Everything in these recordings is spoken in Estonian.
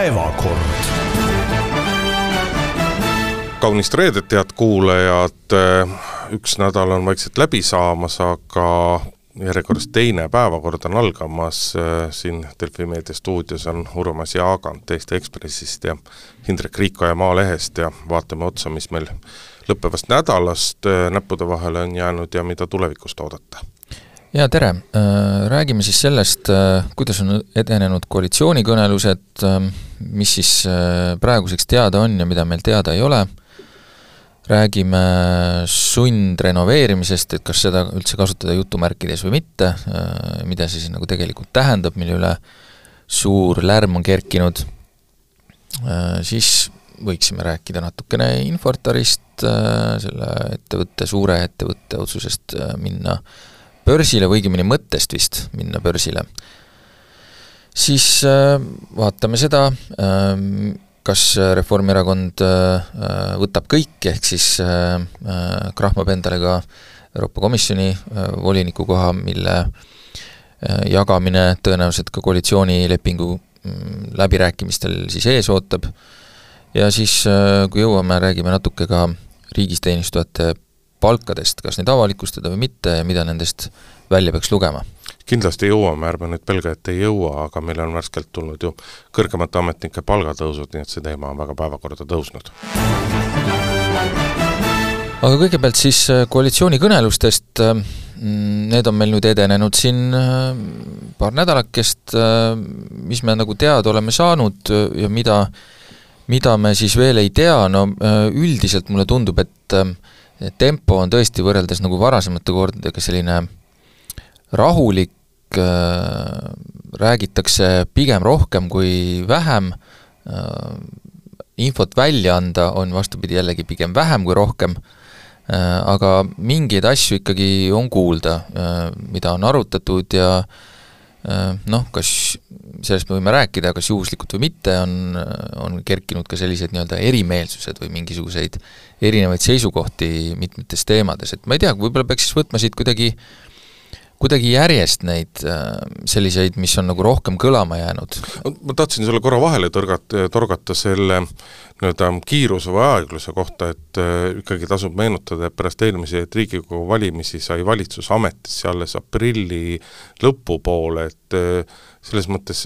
päevakord. kaunist reedet, head kuulajad, üks nädal on vaikselt läbi saamas, aga järjekorras teine päevakord on algamas, siin Delfi meedia stuudios on Urmas Jaagant Eesti Ekspressist ja Hindrek Riikoja Maalehest ja vaatame otsa, mis meil lõppevast nädalast näppude vahele on jäänud ja mida tulevikust oodata jaa, tere! Äh, räägime siis sellest, äh, kuidas on edenenud koalitsioonikõnelused, äh, mis siis praeguseks teada on ja mida meil teada ei ole, räägime sundrenoveerimisest, et kas seda üldse kasutada jutumärkides või mitte, mida see siis nagu tegelikult tähendab, mille üle suur lärm on kerkinud, siis võiksime rääkida natukene Infortarist, selle ettevõtte, suure ettevõtte otsusest minna äh, börsile või õigemini mõttest vist minna börsile, siis äh, vaatame seda, ähm, kas Reformierakond äh, võtab kõik, ehk siis äh, krahmab endale ka Euroopa Komisjoni voliniku koha, mille jagamine tõenäoliselt ka koalitsioonilepingu mm, läbirääkimistel siis ees ootab, ja siis, kui jõuame, räägime natuke ka riigisteenistujate palkadest, kas neid avalikustada või mitte ja mida nendest välja peaks lugema? kindlasti jõuame, ärme nüüd pelga, et ei jõua, aga meil on värskelt tulnud ju kõrgemate ametnike palgatõusud, nii et see teema on väga päevakorda tõusnud. aga kõigepealt siis äh, koalitsioonikõnelustest, äh, need on meil nüüd edenenud siin äh, paar nädalakest, mis me nagu teada oleme saanud ja mida, mida me siis veel ei tea, no üldiselt mulle tundub, et tempo on tõesti võrreldes nagu varasemate kordadega selline rahulik, äh, räägitakse pigem rohkem kui vähem, äh, infot välja anda on vastupidi jällegi pigem vähem kui rohkem, äh, aga mingeid asju ikkagi on kuulda, mida on arutatud ja noh, kas sellest me võime rääkida, kas juhuslikult või mitte, on, on kerkinud ka sellised nii-öelda erimeelsused või mingisuguseid erinevaid seisukohti mitmetes teemades, et ma ei tea, võib-olla peaks siis võtma siit kuidagi kuidagi järjest neid selliseid, mis on nagu rohkem kõlama jäänud? ma tahtsin sulle korra vahele tõrgata, torgata selle nii-öelda kiiruse või aegluse kohta, et äh, ikkagi tasub meenutada, et pärast eelmisi Riigikogu valimisi sai valitsus ametisse alles aprilli lõpupoole, et äh, selles mõttes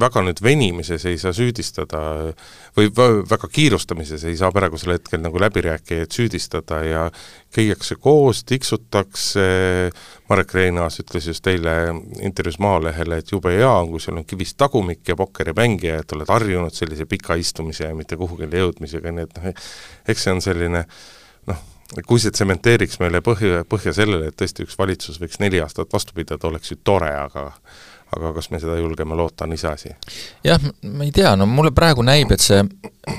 väga nüüd venimises ei saa süüdistada või väga kiirustamises ei saa praegusel hetkel nagu läbirääkijaid süüdistada ja käiakse koos, tiksutakse, Marek Reinaas ütles just eile intervjuus Maalehele, et jube hea on, kui sul on kivist tagumik ja pokkerimängija, et oled harjunud sellise pika istumise ja mitte kuhugile jõudmisega, nii et noh, eks see on selline noh, kui see tsementeeriks meile põhja, põhja sellele, et tõesti üks valitsus võiks neli aastat vastu pidada, oleks ju tore, aga aga kas me seda julgeme loota, on iseasi. jah, ma ei tea, no mulle praegu näib, et see,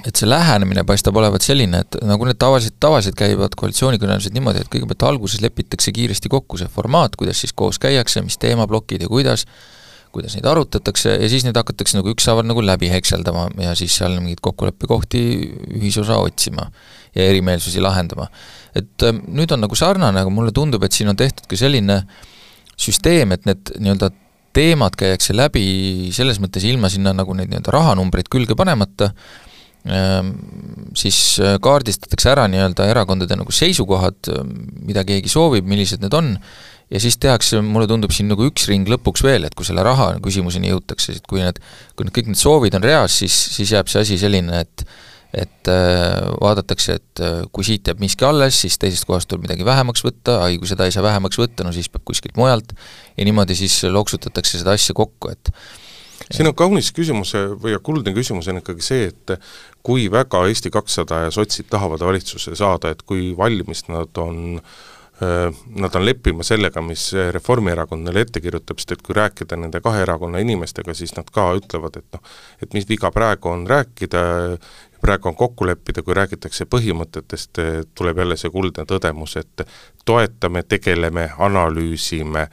et see lähenemine paistab olevat selline, et nagu need tavaliselt, tavaliselt käivad koalitsioonikõnelused niimoodi, et kõigepealt alguses lepitakse kiiresti kokku see formaat, kuidas siis koos käiakse, mis teemaplokid ja kuidas, kuidas neid arutatakse ja siis neid hakatakse nagu ükshaaval nagu läbi hekseldama ja siis seal mingeid kokkuleppekohti, ühisosa otsima ja erimeelsusi lahendama. et äh, nüüd on nagu sarnane, aga mulle tundub, et siin on tehtud ka selline süsteem, et need nii-öelda teemad käiakse läbi selles mõttes ilma sinna nagu neid nii-öelda rahanumbreid külge panemata, ehm, siis äh, kaardistatakse ära nii-öelda erakondade nagu seisukohad, mida keegi soovib, millised need on, ja siis tehakse, mulle tundub siin nagu üks ring lõpuks veel, et kui selle raha küsimuseni jõutakse, et kui need, kui need kõik need soovid on reas, siis, siis jääb see asi selline, et et äh, vaadatakse, et äh, kui siit jääb miski alles, siis teisest kohast tuleb midagi vähemaks võtta, ai kui seda ei saa vähemaks võtta, no siis peab kuskilt mujalt, ja niimoodi siis loksutatakse seda asja kokku, et siin on kaunis küsimus või kuldne küsimus on ikkagi see, et kui väga Eesti kakssada ja sotsid tahavad valitsusse saada, et kui valmis nad on Nad on leppima sellega, mis Reformierakond neile ette kirjutab, sest et kui rääkida nende kahe erakonna inimestega, siis nad ka ütlevad, et noh, et mis viga praegu on rääkida praegu on kokku leppida, kui räägitakse põhimõtetest, tuleb jälle see kuldne tõdemus, et toetame, tegeleme, analüüsime,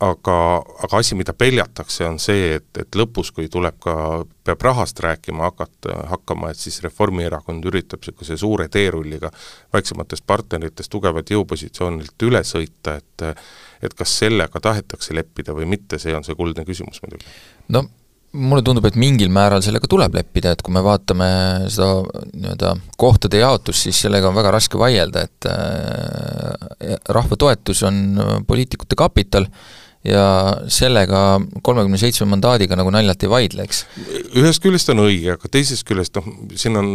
aga, aga asi, mida peljatakse, on see, et, et lõpus, kui tuleb ka, peab rahast rääkima hakata, hakkama, et siis Reformierakond üritab niisuguse suure teerulliga väiksematest partneritest tugevalt jõupositsioonilt üle sõita, et et kas sellega tahetakse leppida või mitte, see on see kuldne küsimus muidugi. no mulle tundub, et mingil määral sellega tuleb leppida, et kui me vaatame seda nii-öelda kohtade jaotust, siis sellega on väga raske vaielda, et äh, rahva toetus on poliitikute kapital ja sellega kolmekümne seitsme mandaadiga nagu naljalt ei vaidle, eks. ühest küljest on õige, aga teisest küljest noh, siin on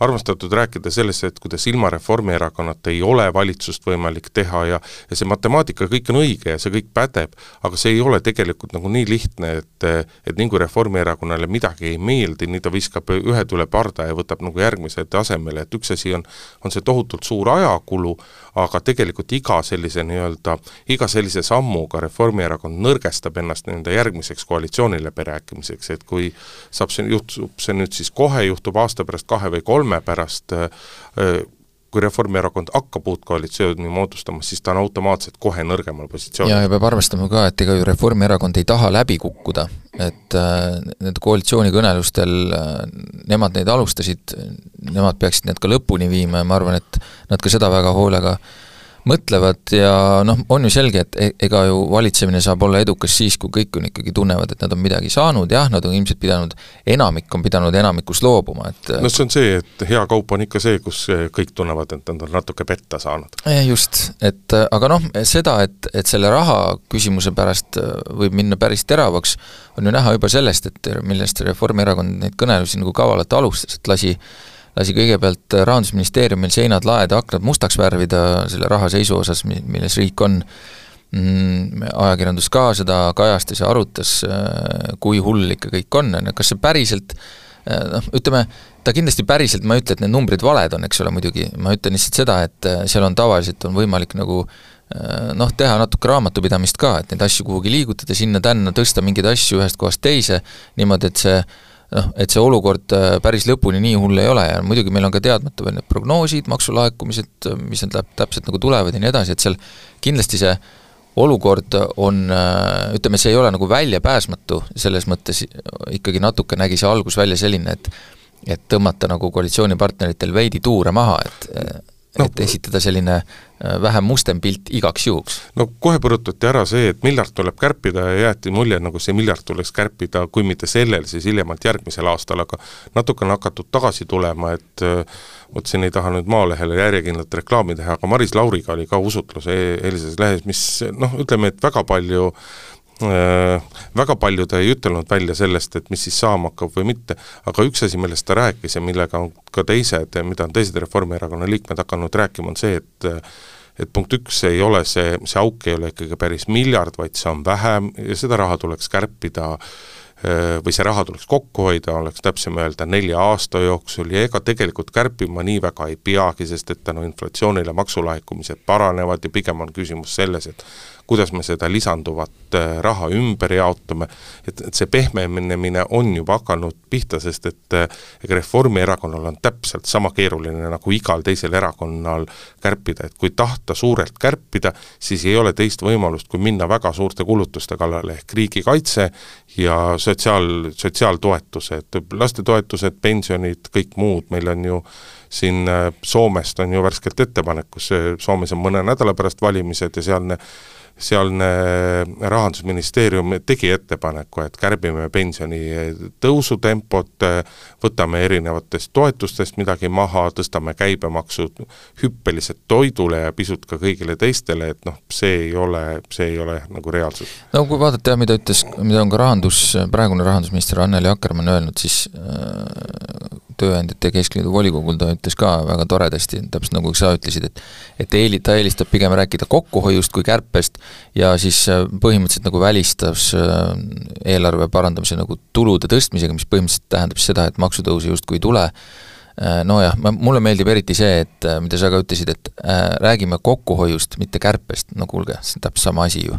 armastatud rääkida sellest, et kuidas ilma Reformierakonnata ei ole valitsust võimalik teha ja ja see matemaatika kõik on õige ja see kõik pädeb, aga see ei ole tegelikult nagu nii lihtne, et et nii kui Reformierakonnale midagi ei meeldi, nii ta viskab ühe tule parda ja võtab nagu järgmise asemele, et üks asi on, on see tohutult suur ajakulu, aga tegelikult iga sellise nii-öelda, iga sellise sammuga Reformierakond nõrgestab ennast nende järgmiseks koalitsioonileppe rääkimiseks, et kui saab see, juhtub see nüüd siis kohe, juhtub aasta pärast, kahe või kolme pärast, kui Reformierakond hakkab uut koalitsiooni moodustama, siis ta on automaatselt kohe nõrgemal positsioonil. ja, ja peab arvestama ka, et ega ju Reformierakond ei taha läbi kukkuda, et äh, need koalitsioonikõnelustel äh, nemad neid alustasid, nemad peaksid need ka lõpuni viima ja ma arvan, et nad ka seda väga hoolega äh, mõtlevad ja noh, on ju selge, et e-, ega ju valitsemine saab olla edukas siis, kui kõik on ikkagi tunnevad, et nad on midagi saanud, jah, nad on ilmselt pidanud, enamik on pidanud enamikust loobuma, et no see on see, et hea kaup on ikka see, kus kõik tunnevad, et nad on natuke petta saanud. just, et aga noh, seda, et, et selle raha küsimuse pärast võib minna päris teravaks, on ju näha juba sellest, et millest Reformierakond neid kõnelusi nagu kavalalt alustas, et lasi lasi kõigepealt Rahandusministeeriumil seinad, laed aknad mustaks värvida selle rahaseisu osas, milles riik on, mm, ajakirjandus ka seda kajastas ja arutas, äh, kui hull ikka kõik on, on ju, kas see päriselt äh, noh, ütleme, ta kindlasti päriselt, ma ei ütle, et need numbrid valed on, eks ole, muidugi, ma ütlen lihtsalt seda, et äh, seal on tavaliselt, on võimalik nagu noh, teha natuke raamatupidamist ka, et neid asju kuhugi liigutada, sinna-tänna, tõsta mingeid asju ühest kohast teise, niimoodi, et see noh, et see olukord äh, päris lõpuni nii hull ei ole ja muidugi meil on ka teadmata veel need prognoosid, maksulaekumised, äh, mis need täpselt nagu tulevad ja nii edasi, et seal kindlasti see olukord on, äh, ütleme, see ei ole nagu väljapääsmatu, selles mõttes ikkagi natuke nägi see algus välja selline, et et tõmmata nagu koalitsioonipartneritel veidi tuure maha, et no, et esitada selline äh, vähem mustem pilt igaks juhuks. no kohe põrutati ära see, et miljard tuleb kärpida ja jäeti mulje, nagu see miljard tuleks kärpida, kui mitte sellel, siis hiljemalt järgmisel aastal, aga natuke on hakatud tagasi tulema, et äh, vot siin ei taha nüüd Maalehele järjekindlat reklaami teha, aga Maris Lauriga oli ka usutlus eilses lehes, mis noh, ütleme, et väga palju Äh, väga palju ta ei ütelnud välja sellest, et mis siis saama hakkab või mitte, aga üks asi, millest ta rääkis ja millega on ka teised, mida on teised Reformierakonna liikmed hakanud rääkima, on see, et et punkt üks, ei ole see, see auk ei ole ikkagi päris miljard, vaid see on vähem ja seda raha tuleks kärpida äh, või see raha tuleks kokku hoida, oleks täpsem öelda, nelja aasta jooksul ja ega tegelikult kärpima nii väga ei peagi, sest et tänu inflatsioonile maksulaekumised paranevad ja pigem on küsimus selles, et kuidas me seda lisanduvat äh, raha ümber jaotame, et, et see pehmenemine on juba hakanud pihta, sest et äh, ega Reformierakonnal on täpselt sama keeruline nagu igal teisel erakonnal kärpida, et kui tahta suurelt kärpida, siis ei ole teist võimalust, kui minna väga suurte kulutuste kallale, ehk riigikaitse ja sotsiaal, sotsiaaltoetused, lastetoetused, pensionid, kõik muud, meil on ju siin äh, Soomest on ju värskelt ettepanek, kus Soomes on mõne nädala pärast valimised ja sealne sealne Rahandusministeerium tegi ettepaneku, et kärbime pensioni tõusutempot, võtame erinevatest toetustest midagi maha, tõstame käibemaksu hüppeliselt toidule ja pisut ka kõigile teistele, et noh, see ei ole, see ei ole nagu reaalsus. no kui vaadata jah, mida ütles, mida on ka rahandus, praegune rahandusminister Anneli Akkermann öelnud, siis äh, Tööandjate Keskliidu volikogul ta ütles ka väga toredasti, täpselt nagu sa ütlesid, et et eeli-, ta eelistab pigem rääkida kokkuhoiust kui kärpest ja siis äh, põhimõtteliselt nagu välistas äh, eelarve parandamise nagu tulude tõstmisega, mis põhimõtteliselt tähendab seda, et maksutõusu justkui ei tule nojah, ma, mulle meeldib eriti see, et äh, mida sa ka ütlesid, et äh, räägime kokkuhoiust, mitte kärpest, no kuulge, see on täpselt sama asi ju.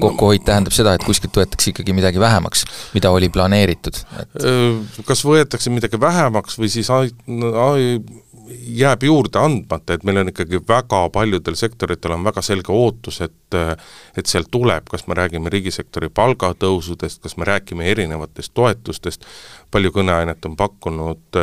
kokkuhoid tähendab seda, et kuskilt võetakse ikkagi midagi vähemaks, mida oli planeeritud et.... Kas võetakse midagi vähemaks või siis ai-, ai, jääb juurde andmata, et meil on ikkagi väga paljudel sektoritel on väga selge ootus, et et sealt tuleb, kas me räägime riigisektori palgatõusudest, kas me räägime erinevatest toetustest, palju kõneainet on pakkunud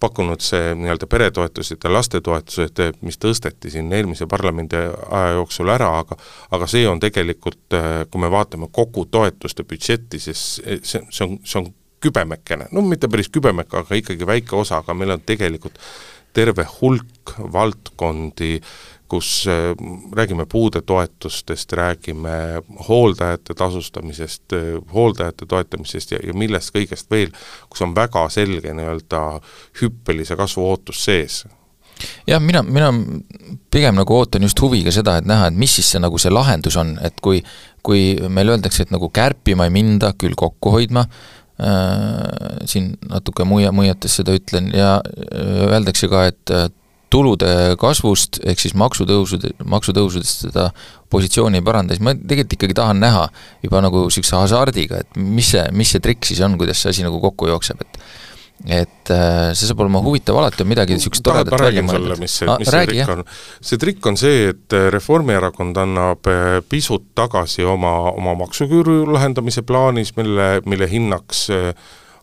pakkunud see nii-öelda peretoetused ja lastetoetused, mis tõsteti siin eelmise parlamendi aja jooksul ära, aga aga see on tegelikult, kui me vaatame kogu toetuste budžetti, siis see, see on, see on kübemekene, no mitte päris kübemeke, aga ikkagi väike osa, aga meil on tegelikult terve hulk valdkondi, kus äh, räägime puudetoetustest, räägime hooldajate tasustamisest, äh, hooldajate toetamisest ja, ja millest kõigest veel, kus on väga selge nii-öelda hüppelise kasvu ootus sees. Jah, mina, mina pigem nagu ootan just huviga seda, et näha, et mis siis see nagu see lahendus on, et kui kui meile öeldakse, et nagu kärpima ei minda, küll kokku hoidma, siin natuke muia, muiates seda ütlen ja äh, öeldakse ka, et äh, tulude kasvust ehk siis maksutõusude, maksutõusudest seda positsiooni ei paranda, siis ma tegelikult ikkagi tahan näha juba nagu niisuguse hasardiga, et mis see, mis see trikk siis on, kuidas see asi nagu kokku jookseb, et et äh, see saab olema huvitav, alati on midagi niisugust toredat välja mõeldud. mis see, mis see räägi, trikk on? see trikk on see, et äh, Reformierakond annab äh, pisut tagasi oma, oma maksuküüru lahendamise plaanis, mille, mille hinnaks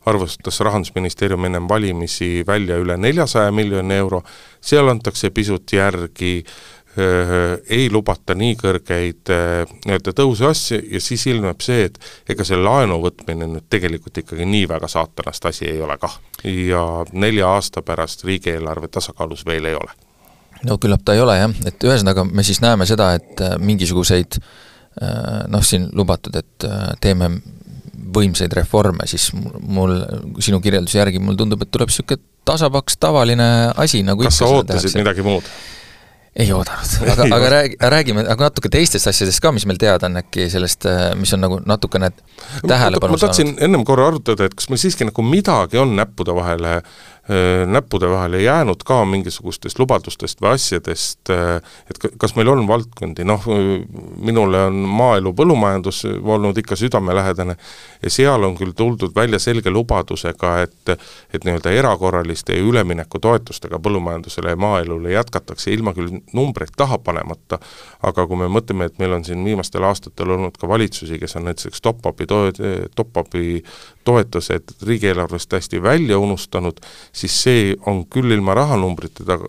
arvustas Rahandusministeerium ennem valimisi välja üle neljasaja miljoni euro, seal antakse pisut järgi Äh, ei lubata nii kõrgeid äh, nii-öelda tõuse asju ja siis ilmneb see, et ega see laenu võtmine nüüd tegelikult ikkagi nii väga saatanast asi ei ole kah. ja nelja aasta pärast riigieelarve tasakaalus veel ei ole. no küllap ta ei ole jah, et ühesõnaga me siis näeme seda, et äh, mingisuguseid noh, siin lubatud, et teeme võimsaid reforme, siis mul, sinu kirjelduse järgi mulle tundub, et tuleb niisugune tasapaks tavaline asi, nagu kas sa ootasid tehakse. midagi muud? Ei oodanud, aga, aga räägi, räägime aga natuke teistest asjadest ka, mis meil teada on äkki sellest, äh, mis on nagu natukene tähelepanu saanud. ma tahtsin ennem korra arutada, et kas meil siiski nagu midagi on näppude vahele äh, Äh, näppude vahele jäänud ka mingisugustest lubadustest või asjadest, äh, et kas meil on valdkondi, noh, minule on maaelu, põllumajandus olnud ikka südamelähedane ja seal on küll tuldud välja selge lubadusega, et et nii-öelda erakorraliste üleminekutoetustega põllumajandusele ja maaelule jätkatakse, ilma küll numbreid taha panemata, aga kui me mõtleme, et meil on siin viimastel aastatel olnud ka valitsusi, kes on näiteks top-up'i to-, top-up'i toetused riigieelarvest täiesti välja unustanud, siis see on küll ilma rahanumbriteta,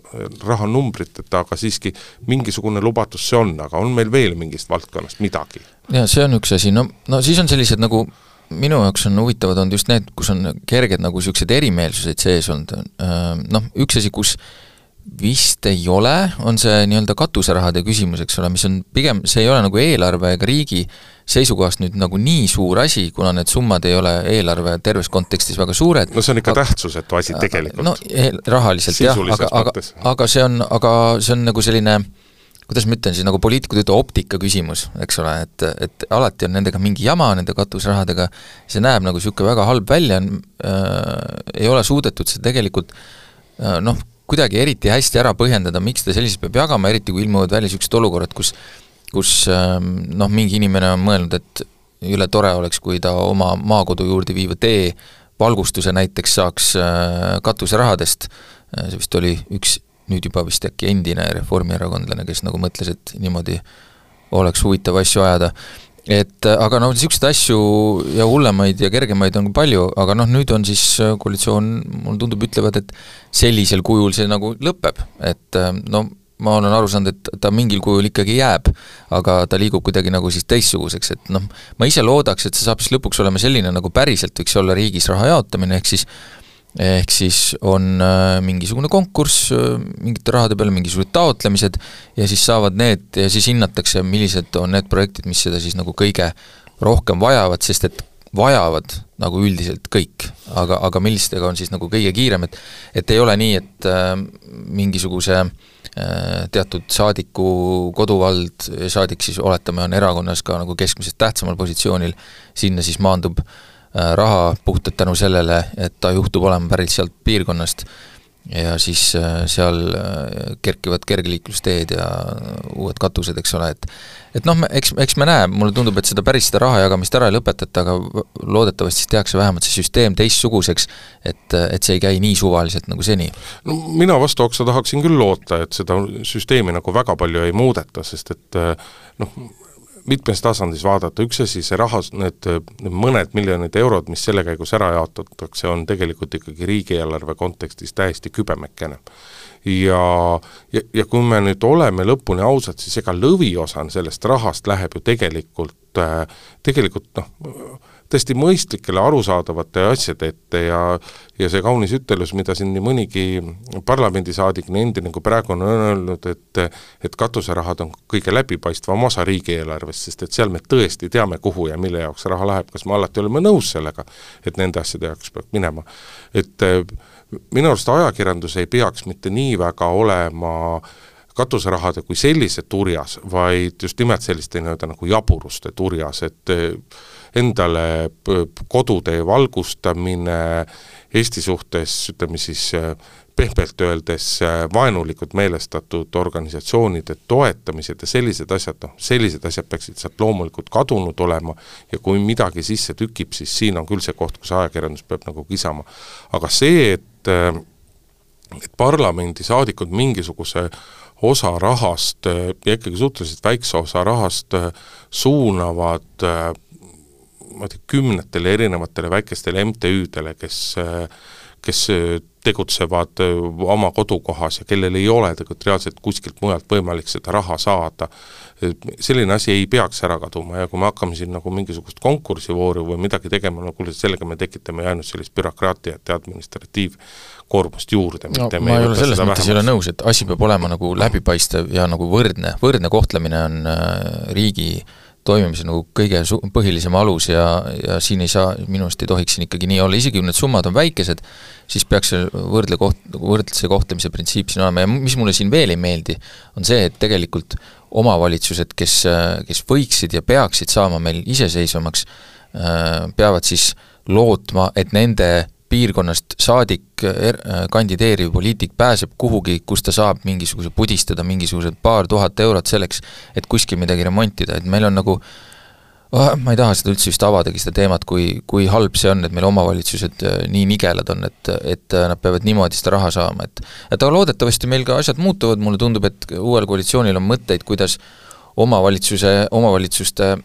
rahanumbriteta, aga siiski mingisugune lubadus see on, aga on meil veel mingist valdkonnast midagi? jaa, see on üks asi, no, no siis on sellised nagu minu jaoks on huvitavad olnud just need, kus on kerged nagu niisugused erimeelsused sees olnud, noh, üks asi, kus vist ei ole, on see nii-öelda katuserahade küsimus, eks ole, mis on pigem, see ei ole nagu eelarve ega riigi seisukohast nüüd nagu nii suur asi, kuna need summad ei ole eelarve terves kontekstis väga suured. no see on ikka aga, tähtsusetu asi tegelikult. no rahaliselt jah, aga, aga, aga see on, aga see on nagu selline kuidas ma ütlen siis, nagu poliitikud ütlevad, optika küsimus, eks ole, et, et alati on nendega mingi jama, nende katusrahadega, see näeb nagu niisugune väga halb välja äh,, ei ole suudetud see tegelikult äh, noh, kuidagi eriti hästi ära põhjendada, miks ta selliselt peab jagama, eriti kui ilmuvad välja niisugused olukorrad, kus kus ähm, noh, mingi inimene on mõelnud, et jõle tore oleks, kui ta oma maakodu juurde viiva tee valgustuse näiteks saaks äh, katuserahadest, äh, see vist oli üks nüüd juba vist äkki endine reformierakondlane, kes nagu mõtles, et niimoodi oleks huvitav asju ajada. Et äh, aga noh, niisuguseid asju ja hullemaid ja kergemaid on palju, aga noh, nüüd on siis koalitsioon, mulle tundub, ütlevad, et sellisel kujul see nagu lõpeb, et no ma olen aru saanud, et ta mingil kujul ikkagi jääb, aga ta liigub kuidagi nagu siis teistsuguseks, et noh, ma ise loodaks, et see saab siis lõpuks olema selline, nagu päriselt võiks olla riigis raha jaotamine, ehk siis ehk siis on äh, mingisugune konkurss äh, mingite rahade peale, mingisugused taotlemised ja siis saavad need ja siis hinnatakse, millised on need projektid, mis seda siis nagu kõige rohkem vajavad, sest et vajavad nagu üldiselt kõik, aga, aga millistega on siis nagu kõige kiirem, et et ei ole nii, et äh, mingisuguse äh, teatud saadiku koduvald, saadik siis oletame, on erakonnas ka nagu keskmisest tähtsamal positsioonil, sinna siis maandub äh, Äh, raha puhtalt tänu sellele, et ta juhtub olema pärit sealt piirkonnast ja siis seal kerkivad kergliiklusteed ja uued katused, eks ole, et et noh, eks, eks me näe, mulle tundub, et seda päris seda raha jagamist ära ei lõpetata, aga loodetavasti siis tehakse vähemalt see süsteem teistsuguseks, et, et see ei käi nii suvaliselt nagu seni. no mina vastu oksa tahaksin küll loota, et seda süsteemi nagu väga palju ei muudeta, sest et noh, mitmes tasandis vaadata, üks asi, see raha, need, need mõned miljonid eurod, mis selle käigus ära jaotatakse, on tegelikult ikkagi riigieelarve kontekstis täiesti kübemekene. Ja, ja, ja kui me nüüd oleme lõpuni ausad, siis ega lõviosa sellest rahast läheb ju tegelikult, äh, tegelikult noh, tõesti mõistlikele arusaadavate asjade ette ja ja see kaunis ütelus, mida siin nii mõnigi parlamendisaadik, nii endine kui praegu on öelnud, et et katuserahad on kõige läbipaistvam osa riigieelarvest, sest et seal me tõesti teame, kuhu ja mille jaoks raha läheb, kas me alati oleme nõus sellega, et nende asjade jaoks peab minema. et äh, minu arust ajakirjandus ei peaks mitte nii väga olema katuserahade kui sellise turjas, vaid just nimelt selliste nii-öelda nagu jaburuste turjas, et eh, endale kodutee valgustamine, Eesti suhtes ütleme siis eh, pehmelt öeldes vaenulikult meelestatud organisatsioonide toetamised ja sellised asjad, noh, sellised asjad peaksid sealt loomulikult kadunud olema ja kui midagi sisse tükib, siis siin on küll see koht, kus ajakirjandus peab nagu kisama. aga see, et et parlamendisaadikud mingisuguse osa rahast ja ikkagi suhteliselt väikse osa rahast suunavad ma ei tea, kümnetele erinevatele väikestele MTÜ-dele, kes kes tegutsevad oma kodukohas ja kellel ei ole tegelikult reaalselt kuskilt mujalt võimalik seda raha saada, selline asi ei peaks ära kaduma ja kui me hakkame siin nagu mingisugust konkursivooru või midagi tegema, no kuule, sellega me tekitame ju ainult sellist bürokraatiat ja administratiivkoormust juurde, mitte no, ma ei ole selles mõttes ei ole nõus, et asi peab olema nagu läbipaistev ja nagu võrdne, võrdne kohtlemine on äh, riigi toimimise nagu kõige su-, põhilisem alus ja, ja siin ei saa, minu arust ei tohiks siin ikkagi nii olla, isegi kui need summad on väikesed, siis peaks see võrdle koht-, võrdse kohtlemise printsiip siin olema. Ja mis mulle siin veel ei meeldi, on see, et tegelikult omavalitsused, kes, kes võiksid ja peaksid saama meil iseseisvamaks, peavad siis lootma, et nende piirkonnast saadik er, kandideeriv poliitik pääseb kuhugi, kus ta saab mingisuguse, pudistada mingisugused paar tuhat eurot selleks, et kuskil midagi remontida, et meil on nagu oh, ma ei taha seda üldse vist avadagi, seda teemat, kui, kui halb see on, et meil omavalitsused nii nigelad on, et, et nad peavad niimoodi seda raha saama, et et aga loodetavasti meil ka asjad muutuvad, mulle tundub, et uuel koalitsioonil on mõtteid, kuidas omavalitsuse, omavalitsuste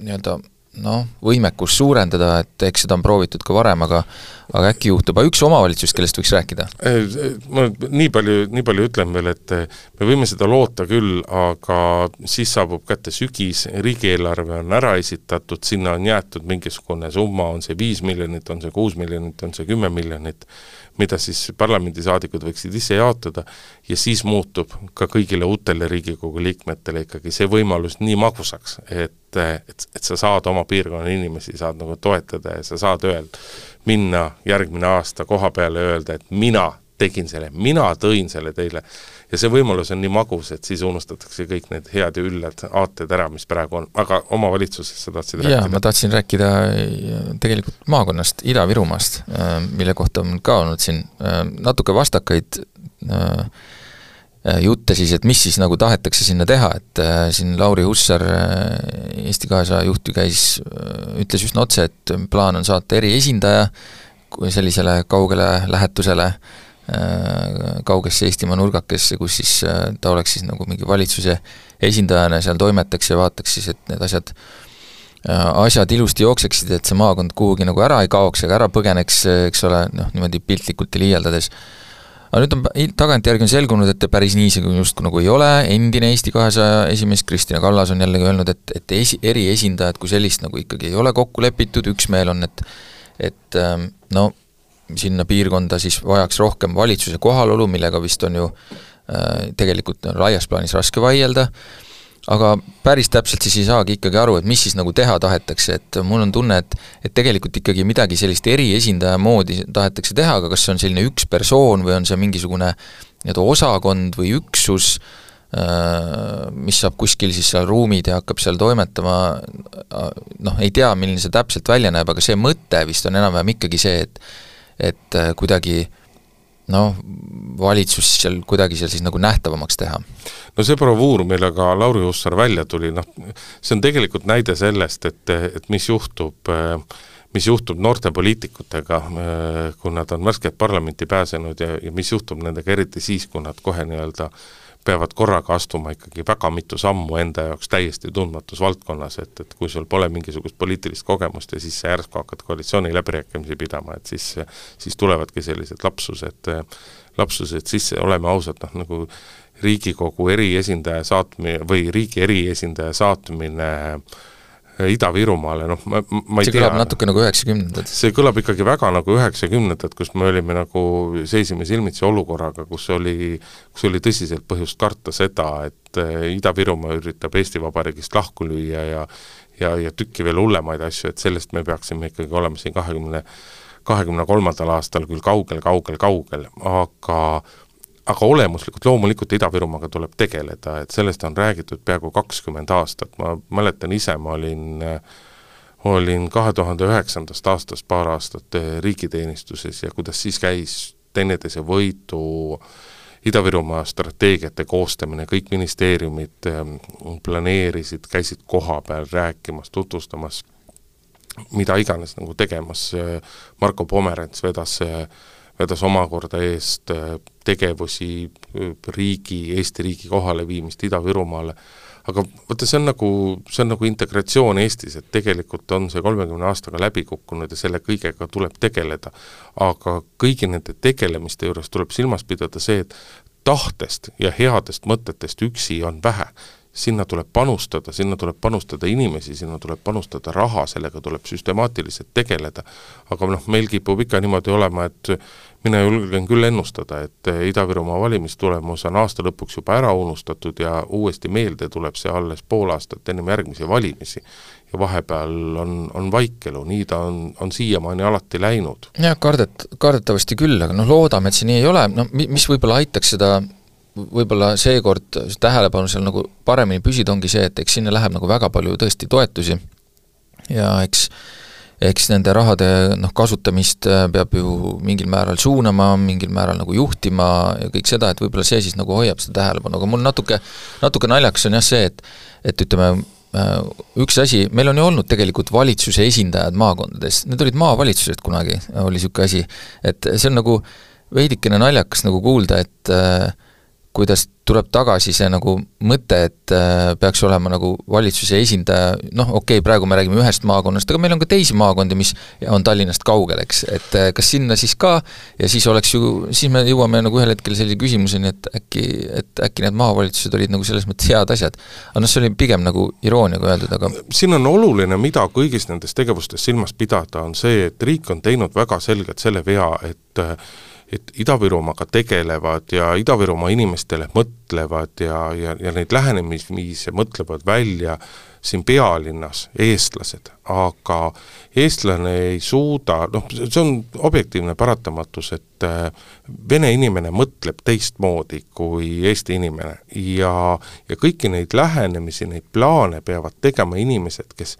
nii-öelda noh, võimekust suurendada, et eks seda on proovitud ka varem, aga aga äkki juhtub, aga üks omavalitsus, kellest võiks rääkida? Ma nii palju, nii palju ütlen veel, et me võime seda loota küll, aga siis saabub kätte sügis, riigieelarve on ära esitatud, sinna on jäetud mingisugune summa, on see viis miljonit, on see kuus miljonit, on see kümme miljonit, mida siis parlamendisaadikud võiksid ise jaotada ja siis muutub ka kõigile uutele Riigikogu liikmetele ikkagi see võimalus nii magusaks, et, et, et sa saad oma piirkonna inimesi, saad nagu toetada ja sa saad öelda, minna järgmine aasta koha peale ja öelda, et mina tegin selle, mina tõin selle teile ja see võimalus on nii magus, et siis unustatakse kõik need head ja üllad aated ära, mis praegu on, aga omavalitsusest sa tahtsid rääkida? jaa, ma tahtsin rääkida äh, tegelikult maakonnast, Ida-Virumaast, äh, mille kohta on ka olnud siin äh, natuke vastakaid jutte siis, et mis siis nagu tahetakse sinna teha, et siin Lauri Hussar, Eesti kahesaja juht ju käis, ütles üsna otse, et plaan on saata eriesindaja sellisele kaugele lähetusele. äh, Äh, kaugesse Eestimaa nurgakesse, kus siis äh, ta oleks siis nagu mingi valitsuse esindajana seal toimetaks ja vaataks siis, et need asjad äh, asjad ilusti jookseksid, et see maakond kuhugi nagu ära ei kaoks ega ära põgeneks, eks ole, noh niimoodi piltlikult ja liialdades. aga nüüd on tagantjärgi on selgunud, et päris nii see justkui nagu ei ole, endine Eesti kahesaja esimees Kristina Kallas on jällegi öelnud, et, et esi, eriesindajat kui sellist nagu ikkagi ei ole kokku lepitud, üksmeel on, et et ähm, no sinna piirkonda siis vajaks rohkem valitsuse kohalolu, millega vist on ju äh, tegelikult on laias plaanis raske vaielda, aga päris täpselt siis ei saagi ikkagi aru, et mis siis nagu teha tahetakse, et mul on tunne, et et tegelikult ikkagi midagi sellist eriesindaja moodi tahetakse teha, aga kas see on selline üks persoon või on see mingisugune nii-öelda osakond või üksus, äh, mis saab kuskil siis seal ruumid ja hakkab seal toimetama, noh, ei tea, milline see täpselt välja näeb, aga see mõte vist on enam-vähem ikkagi see, et et äh, kuidagi noh, valitsus seal kuidagi seal siis nagu nähtavamaks teha? no see bravuur, millega Lauri Hussar välja tuli, noh, see on tegelikult näide sellest, et, et mis juhtub mis juhtub noorte poliitikutega, kui nad on värskelt parlamenti pääsenud ja, ja mis juhtub nendega eriti siis, kui nad kohe nii-öelda peavad korraga astuma ikkagi väga mitu sammu enda jaoks täiesti tundmatus valdkonnas, et, et kui sul pole mingisugust poliitilist kogemust ja siis sa järsku hakkad koalitsiooni läbirääkimisi pidama, et siis, siis tulevadki sellised lapsused, lapsused sisse, oleme ausad, noh nagu Riigikogu eriesindaja saatmine või riigi eriesindaja saatmine äh, Ida-Virumaale, noh ma, ma ei see tea. see kõlab natuke nagu üheksakümnendad. see kõlab ikkagi väga nagu üheksakümnendad, kus me olime nagu, seisime silmitsi olukorraga, kus oli, kus oli tõsiselt põhjust karta seda, et eh, Ida-Virumaa üritab Eesti Vabariigist lahku lüüa ja ja, ja tükki veel hullemaid asju, et sellest me peaksime ikkagi olema siin kahekümne, kahekümne kolmandal aastal küll kaugel, kaugel, kaugel, aga aga olemuslikult loomulikult Ida-Virumaaga tuleb tegeleda, et sellest on räägitud peaaegu kakskümmend aastat, ma mäletan ise, ma olin olin kahe tuhande üheksandast aastast paar aastat riigiteenistuses ja kuidas siis käis teineteise võidu Ida-Virumaa strateegiate koostamine, kõik ministeeriumid ehm, planeerisid, käisid koha peal rääkimas, tutvustamas, mida iganes nagu tegemas, Marko Pomerants vedas vedas omakorda eest äh, tegevusi äh, riigi, Eesti riigi kohaleviimist Ida-Virumaale, aga vaata, see on nagu, see on nagu integratsioon Eestis, et tegelikult on see kolmekümne aastaga läbi kukkunud ja selle kõigega tuleb tegeleda. aga kõigi nende tegelemiste juures tuleb silmas pidada see, et tahtest ja headest mõtetest üksi on vähe sinna tuleb panustada, sinna tuleb panustada inimesi, sinna tuleb panustada raha, sellega tuleb süstemaatiliselt tegeleda. aga noh, meil kipub ikka niimoodi olema, et mina julgen küll ennustada, et Ida-Virumaa valimistulemus on aasta lõpuks juba ära unustatud ja uuesti meelde tuleb see alles pool aastat ennem järgmisi valimisi. ja vahepeal on, on vaikelu, nii ta on, on siiamaani alati läinud. jah, kardet-, kardetavasti küll, aga noh, loodame, et see nii ei ole, no mis võib-olla aitaks seda võib-olla seekord tähelepanu seal nagu paremini püsida, ongi see, et eks sinna läheb nagu väga palju tõesti toetusi. Ja eks eks nende rahade noh, kasutamist äh, peab ju mingil määral suunama, mingil määral nagu juhtima ja kõik seda, et võib-olla see siis nagu hoiab seda tähelepanu, aga mul natuke, natuke naljakas on jah see, et et ütleme, äh, üks asi, meil on ju olnud tegelikult valitsuse esindajad maakondades, need olid maavalitsused kunagi, oli niisugune asi, et see on nagu veidikene naljakas nagu kuulda, et äh, kuidas tuleb tagasi see nagu mõte, et äh, peaks olema nagu valitsuse esindaja, noh okei okay,, praegu me räägime ühest maakonnast, aga meil on ka teisi maakondi, mis on Tallinnast kaugel, eks, et äh, kas sinna siis ka ja siis oleks ju, siis me jõuame nagu ühel hetkel sellise küsimuseni, et äkki, et äkki need maavalitsused olid nagu selles mõttes head asjad. aga noh, see oli pigem nagu irooniaga öeldud, aga siin on oluline, mida kõigis nendes tegevustes silmas pidada, on see, et riik on teinud väga selgelt selle vea, et äh, et Ida-Virumaaga tegelevad ja Ida-Virumaa inimestele mõtlevad ja, ja, ja neid lähenemisviise mõtlevad välja siin pealinnas eestlased, aga eestlane ei suuda, noh, see on objektiivne paratamatus, et äh, vene inimene mõtleb teistmoodi kui eesti inimene. Ja, ja kõiki neid lähenemisi, neid plaane peavad tegema inimesed, kes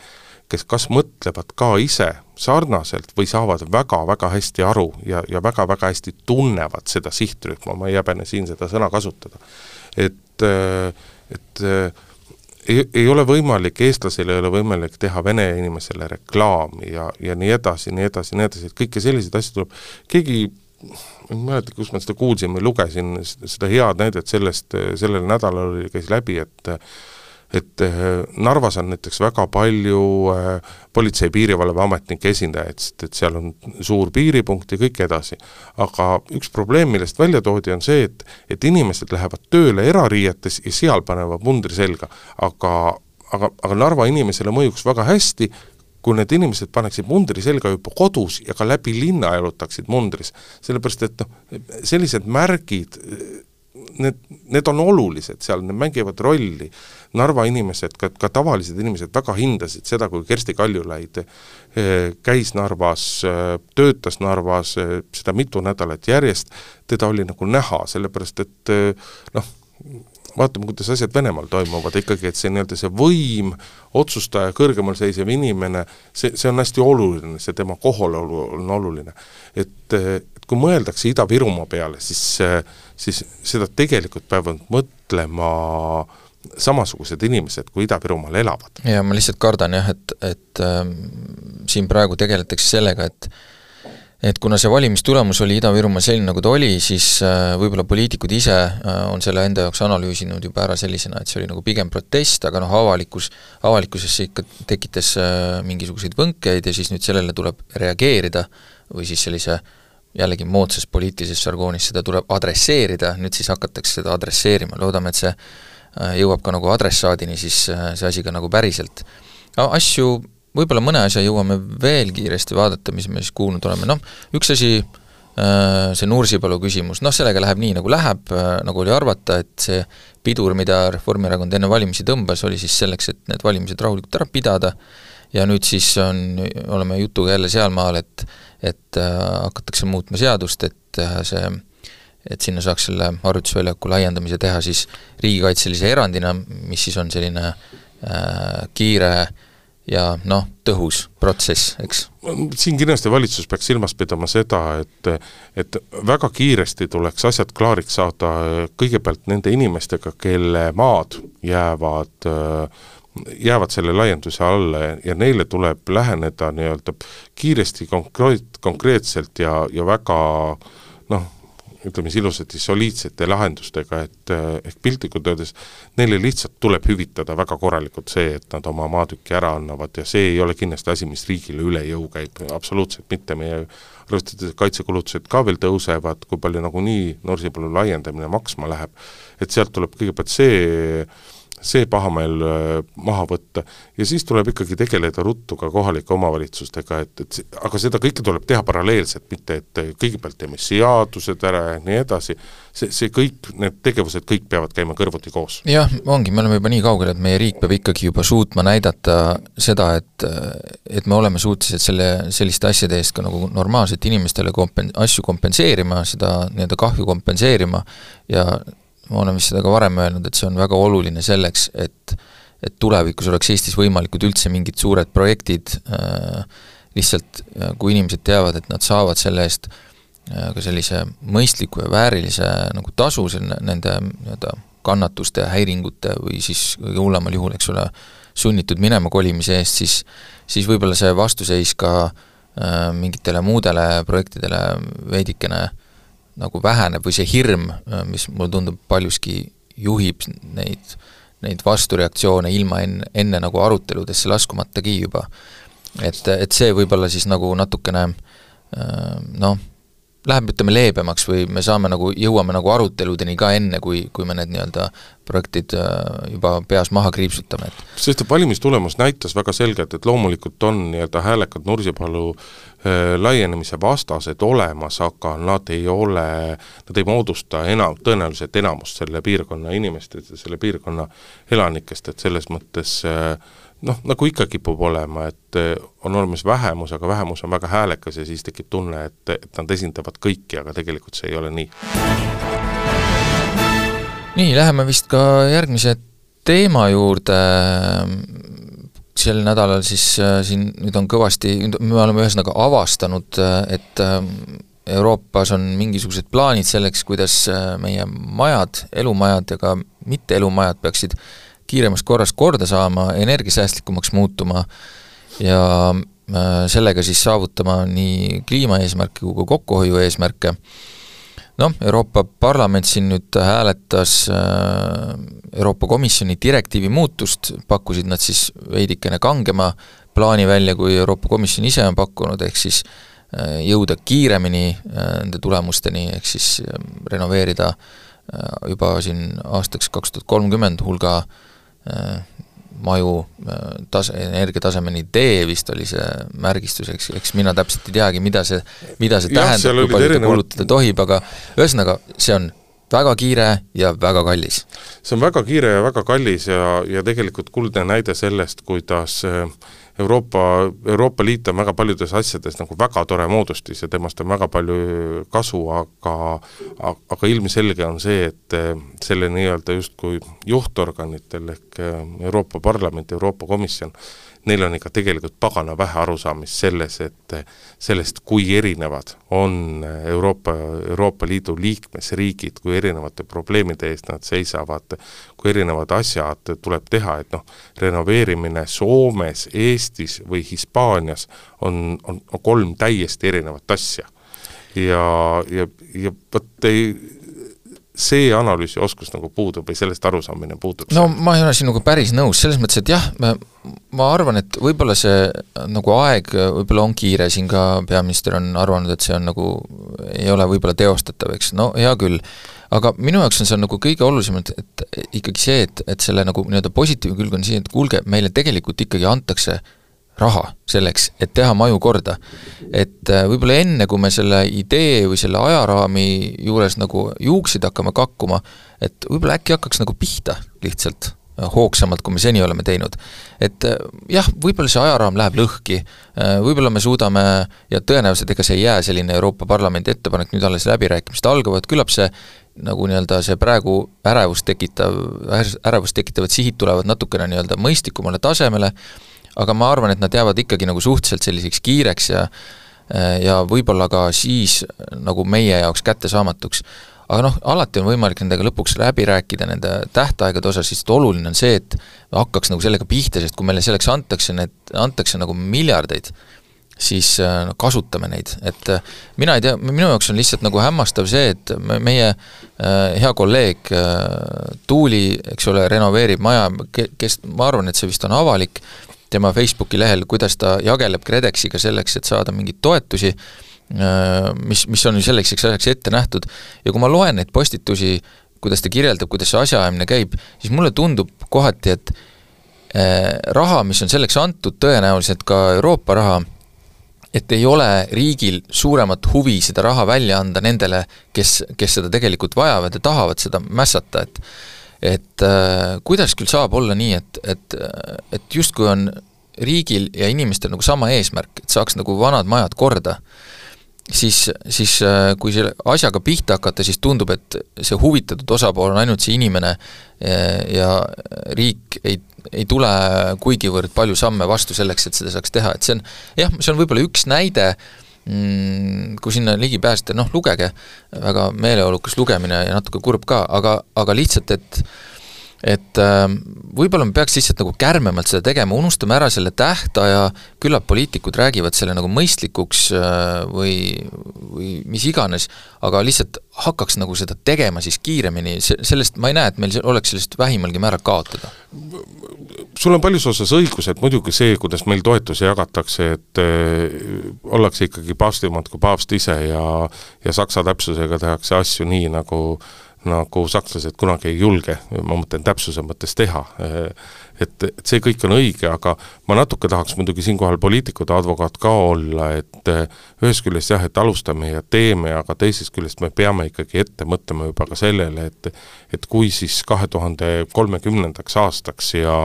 kes kas mõtlevad ka ise sarnaselt või saavad väga-väga hästi aru ja, ja väga-väga hästi tunnevad seda sihtrühma, ma ei häbene siin seda sõna kasutada. et, et ei, ei ole võimalik, eestlasel ei ole võimalik teha vene inimesele reklaami ja, ja nii edasi, nii edasi, nii edasi, et kõiki selliseid asju tuleb, keegi ma ei mäleta, kus ma seda kuulsin või lugesin, seda head näidet sellest, sellel nädalal oli, käis läbi, et et eh, Narvas on näiteks väga palju eh, politsei- ja piirivalveametnike esindajaid, sest et seal on suur piiripunkt ja kõik edasi. aga üks probleem, millest välja toodi, on see, et, et inimesed lähevad tööle erariietes ja seal panevad mundri selga, aga aga, aga Narva inimesele mõjuks väga hästi, kui need inimesed paneksid mundri selga juba kodus ja ka läbi linna jalutaksid mundris, sellepärast et noh, sellised märgid need, need on olulised seal, need mängivad rolli. Narva inimesed, ka, ka tavalised inimesed väga hindasid seda, kui Kersti Kaljulaid eh, käis Narvas, eh, töötas Narvas eh, seda mitu nädalat järjest, teda oli nagu näha, sellepärast et noh, vaatame, kuidas asjad Venemaal toimuvad ikkagi, et see nii-öelda see võim, otsustaja, kõrgemal seisev inimene, see, see on hästi oluline, see tema kohalolu on oluline. et, et kui mõeldakse Ida-Virumaa peale, siis, siis seda tegelikult peavad mõtlema samasugused inimesed, kui Ida-Virumaal elavad. ja ma lihtsalt kardan jah, et, et äh, siin praegu tegeletakse sellega, et et kuna see valimistulemus oli Ida-Virumaal selline, nagu ta oli, siis äh, võib-olla poliitikud ise äh, on selle enda jaoks analüüsinud juba ära sellisena, et see oli nagu pigem protest, aga noh, avalikkus, avalikkuses see ikka tekitas äh, mingisuguseid võnkeid ja siis nüüd sellele tuleb reageerida või siis sellise jällegi moodsas poliitilises žargoonis seda tuleb adresseerida, nüüd siis hakatakse seda adresseerima, loodame, et see jõuab ka nagu adressaadini siis see asi ka nagu päriselt. asju võib-olla mõne asja jõuame veel kiiresti vaadata, mis me siis kuulnud oleme, noh, üks asi, äh, see Nursipalu küsimus, noh sellega läheb nii, nagu läheb, äh, nagu oli arvata, et see pidur, mida Reformierakond enne valimisi tõmbas, oli siis selleks, et need valimised rahulikult ära pidada, ja nüüd siis on, oleme jutuga jälle sealmaal, et et äh, hakatakse muutma seadust, et äh, see et sinna saaks selle harjutusväljaku laiendamise teha siis riigikaitselise erandina, mis siis on selline äh, kiire äh, ja noh, tõhus protsess, eks. siin kindlasti valitsus peaks silmas pidama seda, et et väga kiiresti tuleks asjad klaariks saada kõigepealt nende inimestega, kelle maad jäävad jäävad selle laienduse alla ja, ja neile tuleb läheneda nii-öelda kiiresti konkreet-, konkreetselt ja, ja väga noh, ütleme siis ilusasti, soliidsete lahendustega, et eh, ehk piltlikult öeldes neile lihtsalt tuleb hüvitada väga korralikult see, et nad oma maatüki ära annavad ja see ei ole kindlasti asi, mis riigile üle jõu käib, absoluutselt mitte, meie arvestades, kaitsekulutused ka veel tõusevad, kui palju nagunii Nursipalu laiendamine maksma läheb, et sealt tuleb kõigepealt see see pahameel äh, maha võtta ja siis tuleb ikkagi tegeleda ruttu ka kohalike omavalitsustega, et, et aga seda kõike tuleb teha paralleelselt, mitte et kõigepealt teeme seadused ära ja nii edasi, see, see kõik, need tegevused kõik peavad käima kõrvuti koos. jah, ongi, me oleme juba nii kaugel, et meie riik peab ikkagi juba suutma näidata seda, et et me oleme suutelised selle, selliste asjade eest ka nagu normaalselt inimestele kompen-, asju kompenseerima, seda nii-öelda kahju kompenseerima ja ma olen vist seda ka varem öelnud, et see on väga oluline selleks, et et tulevikus oleks Eestis võimalikud üldse mingid suured projektid äh,, lihtsalt äh, kui inimesed teavad, et nad saavad selle eest äh, ka sellise mõistliku ja väärilise nagu tasu selle, nende nii-öelda kannatuste häiringute või siis kõige hullemal juhul, eks ole, sunnitud minema kolimise eest, siis siis võib-olla see vastuseis ka äh, mingitele muudele projektidele veidikene äh, nagu väheneb või see hirm, mis mulle tundub paljuski juhib neid, neid vastureaktsioone ilma enne, enne nagu aruteludesse laskumatagi juba. et, et see võib-olla siis nagu natukene noh, läheb ütleme leebemaks või me saame nagu, jõuame nagu aruteludeni ka enne, kui, kui me need nii-öelda projektid äh, juba peas maha kriipsutame, et sest et valimistulemus näitas väga selgelt, et loomulikult on nii-öelda häälekad Nursipalu äh, laienemise vastased olemas, aga nad ei ole, nad ei moodusta enam, tõenäoliselt enamust selle piirkonna inimestest ja selle piirkonna elanikest, et selles mõttes äh, noh, nagu ikka kipub olema, et eh, on olemas vähemus, aga vähemus on väga häälekas ja siis tekib tunne, et, et nad esindavad kõiki, aga tegelikult see ei ole nii. nii, läheme vist ka järgmise teema juurde, sel nädalal siis äh, siin nüüd on kõvasti, me oleme ühesõnaga avastanud, et äh, Euroopas on mingisugused plaanid selleks, kuidas meie majad, elumajad ja ka mitte elumajad peaksid kiiremas korras korda saama, energiasäästlikumaks muutuma ja äh, sellega siis saavutama nii kliimaeesmärke kui ka kokkuhoiu eesmärke. noh, Euroopa Parlament siin nüüd hääletas äh, Euroopa Komisjoni direktiivi muutust, pakkusid nad siis veidikene kangema plaani välja, kui Euroopa Komisjon ise on pakkunud, ehk siis äh, jõuda kiiremini nende tulemusteni, ehk siis renoveerida juba siin aastaks kaks tuhat kolmkümmend hulga äh, maju äh, tase, energiatasemeni D vist oli see märgistus, eks, eks mina täpselt ei teagi, mida see, mida see ja, tähendab, kui palju ta kulutada tohib, aga ühesõnaga, see on väga kiire ja väga kallis. see on väga kiire ja väga kallis ja, ja tegelikult kuldne näide sellest, kuidas äh, Euroopa, Euroopa Liit on väga paljudes asjades nagu väga tore moodustis ja temast on väga palju kasu, aga aga ilmselge on see, et eh, selle nii-öelda justkui juhtorganitel ehk eh, Euroopa Parlament, Euroopa Komisjon, neil on ikka tegelikult pagana vähe arusaamist selles, et sellest, kui erinevad on Euroopa, Euroopa Liidu liikmesriigid, kui erinevate probleemide eest nad seisavad, kui erinevad asjad tuleb teha, et noh, renoveerimine Soomes, Eestis või Hispaanias on, on, kolm täiesti erinevat asja. ja, ja, ja vot ei see analüüsioskus nagu puudub või sellest arusaamine puudub? no ma ei ole sinuga päris nõus, selles mõttes, et jah, ma arvan, et võib-olla see nagu aeg võib-olla on kiire, siin ka peaminister on arvanud, et see on nagu, ei ole võib-olla teostatav, eks, no hea küll, aga minu jaoks on see nagu kõige olulisem, et, et ikkagi see, et, et selle nagu nii-öelda positiivne külg on see, et kuulge, meile tegelikult ikkagi antakse raha selleks, et teha maju korda. et äh, võib-olla enne, kui me selle idee või selle ajaraami juures nagu juukseid hakkame kakkuma, et võib-olla äkki hakkaks nagu pihta lihtsalt äh, hoogsamalt, kui me seni oleme teinud. et äh, jah, võib-olla see ajaraam läheb lõhki, võib-olla me suudame ja tõenäoliselt ega see ei jää selline Euroopa Parlamendi ettepanek, nüüd alles läbirääkimised algavad, küllap see nagu nii-öelda see praegu ärevust tekitav, ärevust tekitavad sihid tulevad natukene nii-öelda mõistlikumale tasemele, aga ma arvan, et nad jäävad ikkagi nagu suhteliselt selliseks kiireks ja ja võib-olla ka siis nagu meie jaoks kättesaamatuks. aga noh, alati on võimalik nendega lõpuks läbi rääkida nende tähtaegade osas, sest oluline on see, et hakkaks nagu sellega pihta, sest kui meile selleks antakse need, antakse nagu miljardeid, siis no kasutame neid, et mina ei tea, minu jaoks on lihtsalt nagu hämmastav see, et me, meie hea kolleeg Tuuli, eks ole, renoveerib maja, kes, ma arvan, et see vist on avalik, tema Facebooki lehel, kuidas ta jageleb KredExiga selleks, et saada mingeid toetusi, äh, mis, mis on ju selleks ajaks ette nähtud, ja kui ma loen neid postitusi, kuidas ta kirjeldab, kuidas see asjaajamine käib, siis mulle tundub kohati, et äh, raha, mis on selleks antud, tõenäoliselt ka Euroopa raha, et ei ole riigil suuremat huvi seda raha välja anda nendele, kes, kes seda tegelikult vajavad ja tahavad seda mässata, et et äh, kuidas küll saab olla nii, et, et, et justkui on riigil ja inimestel nagu sama eesmärk, et saaks nagu vanad majad korda, siis, siis äh, kui selle asjaga pihta hakata, siis tundub, et see huvitatud osapool on ainult see inimene äh, ja riik ei, ei tule kuigivõrd palju samme vastu selleks, et seda saaks teha, et see on jah, see on võib-olla üks näide äh, kui sinna ligi pääsete, noh lugege, väga meeleolukas lugemine ja natuke kurb ka, aga, aga lihtsalt, et et äh, võib-olla me peaks lihtsalt nagu kärmemalt seda tegema, unustame ära selle tähtaja, küllap poliitikud räägivad selle nagu mõistlikuks äh, või, või mis iganes, aga lihtsalt hakkaks nagu seda tegema siis kiiremini, sellest ma ei näe, et meil oleks sellest vähimalgi määral kaotada. Sul on paljus osas õigus, et muidugi see, kuidas meil toetusi jagatakse, et äh, ollakse ikkagi paavstimad kui paavst ise ja ja saksa täpsusega tehakse asju nii, nagu nagu sakslased kunagi ei julge, ma mõtlen täpsuse mõttes teha. Et, et see kõik on õige, aga ma natuke tahaks muidugi siinkohal poliitikute advokaat ka olla, et eh, ühest küljest jah, et alustame ja teeme, aga teisest küljest me peame ikkagi ette mõtlema juba ka sellele, et et kui siis kahe tuhande kolmekümnendaks aastaks ja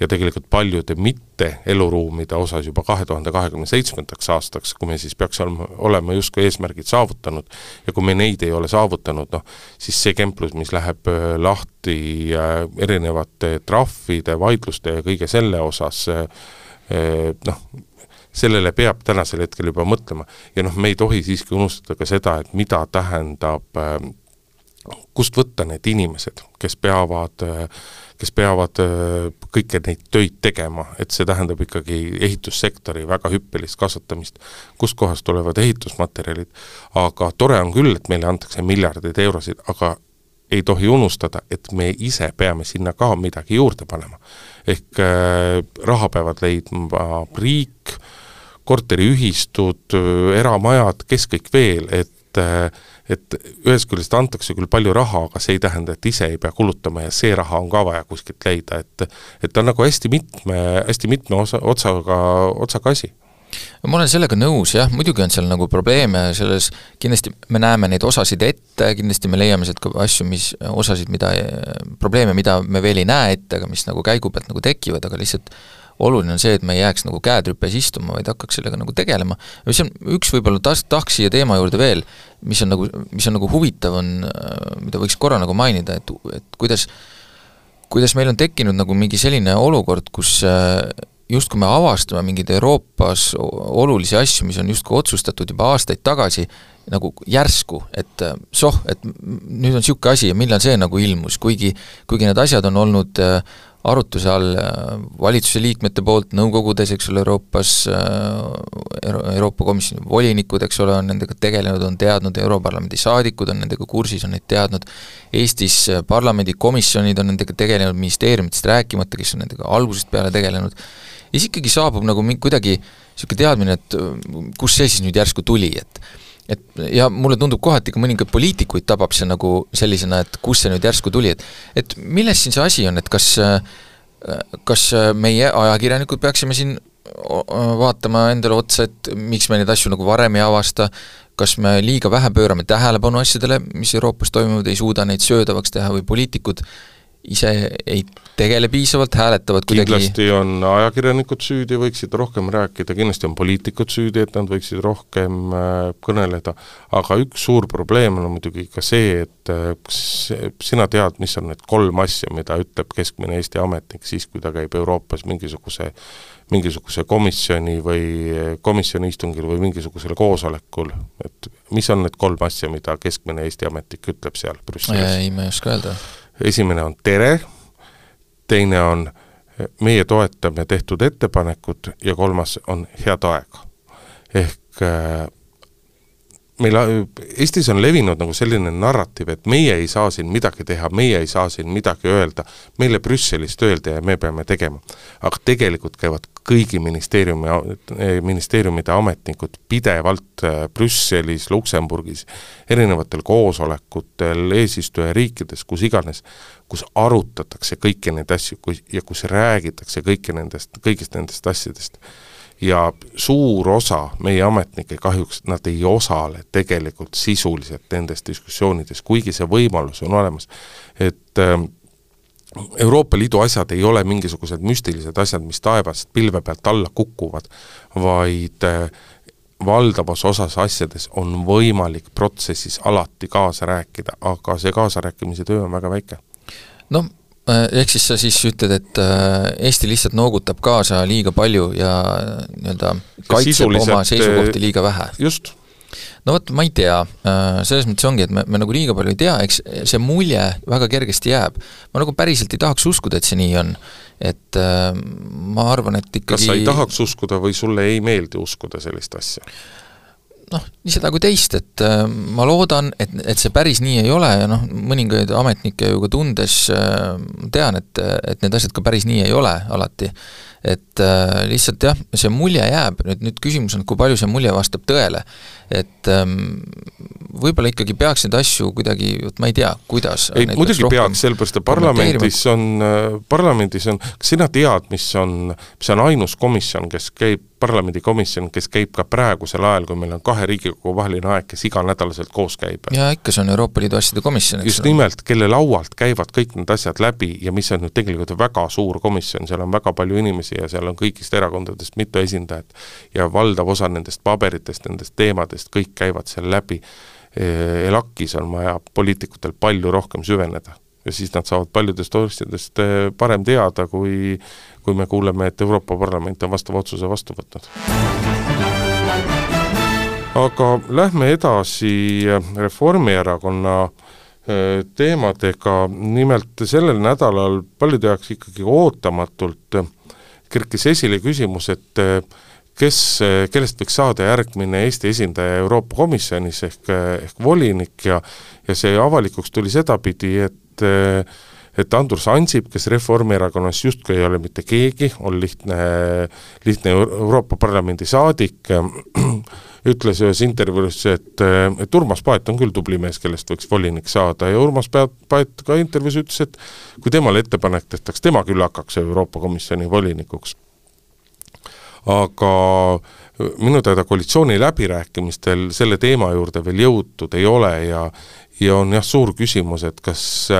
ja tegelikult paljude mitte eluruumide osas juba kahe tuhande kahekümne seitsmendaks aastaks, kui me siis peaks olema, olema justkui eesmärgid saavutanud ja kui me neid ei ole saavutanud, noh, siis see kemplus, mis läheb eh, lahti äh, erinevate trahvide, vaidluste ja kõige selle osas noh, sellele peab tänasel hetkel juba mõtlema. Ja noh, me ei tohi siiski unustada ka seda, et mida tähendab kust võtta need inimesed, kes peavad, kes peavad kõiki neid töid tegema, et see tähendab ikkagi ehitussektori väga hüppelist kasvatamist, kustkohast tulevad ehitusmaterjalid, aga tore on küll, et meile antakse miljardeid eurosid, aga ei tohi unustada, et me ise peame sinna ka midagi juurde panema. Ehk äh, raha peavad leidma riik, korteriühistud, eramajad, kes kõik veel, et äh, et ühest küljest antakse küll palju raha, aga see ei tähenda, et ise ei pea kulutama ja see raha on ka vaja kuskilt leida, et et ta on nagu hästi mitme, hästi mitme osa, otsaga, otsaga asi ma olen sellega nõus jah, muidugi on seal nagu probleeme selles, kindlasti me näeme neid osasid ette, kindlasti me leiame sealt ka asju, mis, osasid, mida, probleeme, mida me veel ei näe ette, aga mis nagu käigu pealt nagu tekivad, aga lihtsalt oluline on see, et me ei jääks nagu käed rüpes istuma, vaid hakkaks sellega nagu tegelema. mis on üks võib-olla tas-, tahaks siia teema juurde veel, mis on nagu, mis on nagu huvitav, on, mida võiks korra nagu mainida, et, et kuidas kuidas meil on tekkinud nagu mingi selline olukord, kus justkui me avastame mingeid Euroopas olulisi asju, mis on justkui otsustatud juba aastaid tagasi, nagu järsku, et soh, et nüüd on niisugune asi ja millal see nagu ilmus, kuigi kuigi need asjad on olnud äh, arutluse all äh, valitsuse liikmete poolt nõukogudes, eks ole, Euroopas, äh, Euroopa Komisjoni volinikud, eks ole, on nendega tegelenud, on teadnud, Europarlamendi saadikud on nendega kursis, on neid teadnud, Eestis äh, parlamendikomisjonid on nendega tegelenud, ministeeriumitest rääkimata, kes on nendega algusest peale tegelenud, ja siis ikkagi saabub nagu mingi kuidagi niisugune teadmine, et kust see siis nüüd järsku tuli, et et ja mulle tundub kohati ka mõningaid poliitikuid tabab see nagu sellisena, et kust see nüüd järsku tuli, et et milles siin see asi on, et kas kas meie ajakirjanikud peaksime siin vaatama endale otsa, et miks me neid asju nagu varem ei avasta, kas me liiga vähe pöörame tähelepanu asjadele, mis Euroopas toimuvad, ei suuda neid söödavaks teha või poliitikud ise ei tegele piisavalt, hääletavad kuidagi kindlasti on ajakirjanikud süüdi, võiksid rohkem rääkida, kindlasti on poliitikud süüdi, et nad võiksid rohkem äh, kõneleda, aga üks suur probleem on muidugi ka see, et äh, sina tead, mis on need kolm asja, mida ütleb keskmine Eesti ametnik siis, kui ta käib Euroopas mingisuguse mingisuguse komisjoni või komisjoni istungil või mingisugusel koosolekul, et mis on need kolm asja, mida keskmine Eesti ametnik ütleb seal Brüsselis? ei, ma ei oska öelda esimene on tere, teine on meie toetame tehtud ettepanekut ja kolmas on head aega. ehk äh, meil Eestis on levinud nagu selline narratiiv, et meie ei saa siin midagi teha, meie ei saa siin midagi öelda, meile Brüsselist öelda ja me peame tegema. aga tegelikult käivad kõigi ministeeriumi, ministeeriumide ametnikud pidevalt äh, Brüsselis, Luksemburgis, erinevatel koosolekutel, eesistujariikides, kus iganes, kus arutatakse kõiki neid asju, kus, ja kus räägitakse kõiki nendest, kõigist nendest asjadest ja suur osa meie ametnikke kahjuks, nad ei osale tegelikult sisuliselt nendes diskussioonides, kuigi see võimalus on olemas. et äh, Euroopa Liidu asjad ei ole mingisugused müstilised asjad, mis taevast pilve pealt alla kukuvad, vaid äh, valdavas osas asjades on võimalik protsessis alati kaasa rääkida, aga see kaasarääkimise töö on väga väike. no Äh, ehk siis sa siis ütled, et äh, Eesti lihtsalt noogutab kaasa liiga palju ja nii-öelda kaitseb oma seisukohti liiga vähe? just. No vot, ma ei tea, selles mõttes ongi, et me, me nagu liiga palju ei tea, eks see mulje väga kergesti jääb. ma nagu päriselt ei tahaks uskuda, et see nii on. et ma arvan, et ikkagi kas sa ei tahaks uskuda või sulle ei meeldi uskuda sellist asja? noh, nii seda kui teist, et äh, ma loodan, et, et see päris nii ei ole ja noh, mõningaid ametnikke ju ka tundes äh, tean, et, et need asjad ka päris nii ei ole alati. Et äh, lihtsalt jah, see mulje jääb, nüüd, nüüd küsimus on, kui palju see mulje vastab tõele. et ähm, võib-olla ikkagi peaks neid asju kuidagi, vot ma ei tea, kuidas ei, muidugi peaks, sellepärast et parlamendis on, parlamendis on, kas sina tead, mis on, mis on ainus komisjon, kes käib parlamendikomisjon, kes käib ka praegusel ajal, kui meil on kahe Riigikogu vaheline aeg, kes iganädalaselt koos käib. jaa, ikka, see on Euroopa Liidu asjade komisjon, just nimelt, kelle laualt käivad kõik need asjad läbi ja mis on nüüd tegelikult väga suur komisjon, seal on väga palju inimesi ja seal on kõigist erakondadest mitu esindajat ja valdav osa nendest paberitest, nendest teemadest, kõik käivad seal läbi. ELAK-is on vaja poliitikutel palju rohkem süveneda ja siis nad saavad paljudest asjadest eh, parem teada, kui kui me kuuleme, et Euroopa Parlament on vastava otsuse vastu võtnud. aga lähme edasi Reformierakonna eh, teemadega, nimelt sellel nädalal paljude jaoks ikkagi ootamatult kerkis esile küsimus, et eh, kes, kellest võiks saada järgmine Eesti esindaja Euroopa Komisjonis ehk, ehk volinik ja ja see avalikuks tuli sedapidi, et et Andrus Ansip, kes Reformierakonnas justkui ei ole mitte keegi, on lihtne, lihtne Euroopa Parlamendi saadik, ütles ühes intervjuus, et, et Urmas Paet on küll tubli mees, kellest võiks volinik saada ja Urmas Paet ka intervjuus ütles, et kui temale ettepanek tehtaks, tema küll hakkaks Euroopa Komisjoni volinikuks. aga minu teada koalitsiooni läbirääkimistel selle teema juurde veel jõutud ei ole ja ja on jah, suur küsimus, et kas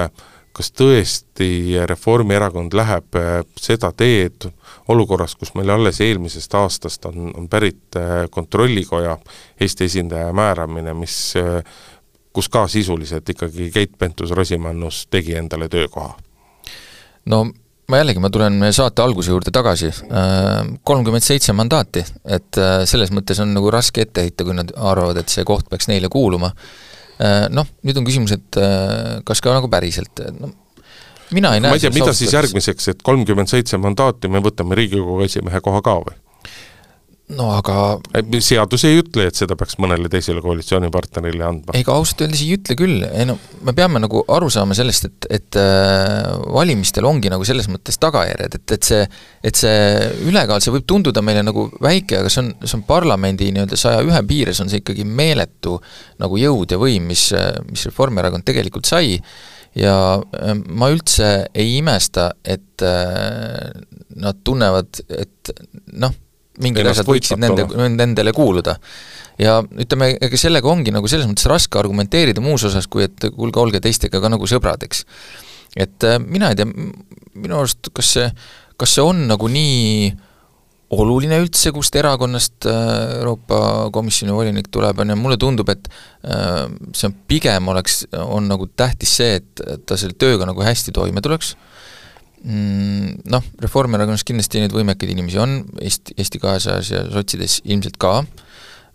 kas tõesti Reformierakond läheb äh, seda teed olukorras, kus meil alles eelmisest aastast on, on pärit äh, Kontrollikoja Eesti esindaja määramine, mis äh, kus ka sisuliselt ikkagi Keit Pentus-Rosimannus tegi endale töökoha? no ma jällegi, ma tulen saate alguse juurde tagasi, kolmkümmend seitse mandaati, et selles mõttes on nagu raske ette heita, kui nad arvavad, et see koht peaks neile kuuluma. Noh, nüüd on küsimus, et kas ka nagu päriselt, no mina ei näe ma ei tea, mida siis järgmiseks, et kolmkümmend seitse mandaati, me võtame Riigikogu esimehe koha ka või? No aga seadus ei ütle, et seda peaks mõnele teisele koalitsioonipartnerile andma. ega ausalt öeldes ei ütle küll, ei no me peame nagu aru saama sellest, et, et äh, valimistel ongi nagu selles mõttes tagajärjed, et, et see, et see ülekaal, see võib tunduda meile nagu väike, aga see on, see on parlamendi nii-öelda saja ühe piires on see ikkagi meeletu nagu jõud ja võim, mis, mis Reformierakond tegelikult sai ja äh, ma üldse ei imesta, et äh, nad tunnevad, et noh, mingid asjad võiksid nende, nendele kuuluda. ja ütleme, ega sellega ongi nagu selles mõttes raske argumenteerida muus osas, kui et kuulge, olge teistega ka nagu sõbrad, eks. et äh, mina ei tea, minu arust kas see, kas see on nagu nii oluline üldse, kust erakonnast äh, Euroopa Komisjoni volinik tuleb, on ju, mulle tundub, et äh, see on pigem oleks, on nagu tähtis see, et ta selle tööga nagu hästi toime tuleks noh, Reformierakonnas kindlasti neid võimekaid inimesi on, Eesti, Eesti kahesajas ja sotsides ilmselt ka,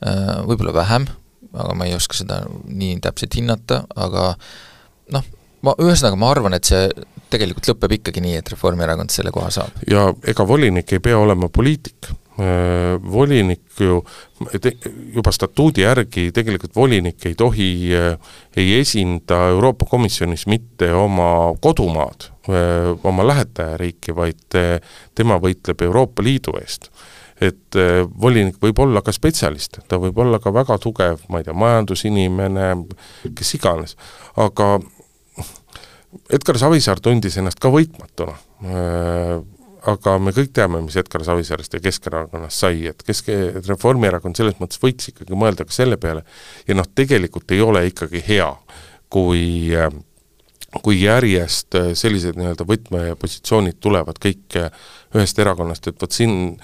äh, võib-olla vähem, aga ma ei oska seda nii täpselt hinnata, aga noh, ma, ühesõnaga ma arvan, et see tegelikult lõpeb ikkagi nii, et Reformierakond selle koha saab. ja ega volinik ei pea olema poliitik Äh, volinik ju juba statuudi järgi tegelikult volinik ei tohi, äh, ei esinda Euroopa Komisjonis mitte oma kodumaad, oma lähetajariiki, vaid tema võitleb Euroopa Liidu eest. Et volinik võib olla ka spetsialist, ta võib olla ka väga tugev, ma ei tea, majandusinimene, kes iganes, aga Edgar Savisaar tundis ennast ka võitmatuna. Aga me kõik teame, mis Edgar Savisaarest ja Keskerakonnast sai, et Kesk-, Reformierakond selles mõttes võiks ikkagi mõelda ka selle peale ja noh, tegelikult ei ole ikkagi hea, kui kui järjest sellised nii-öelda võtmepositsioonid tulevad kõik ühest erakonnast, et vot siin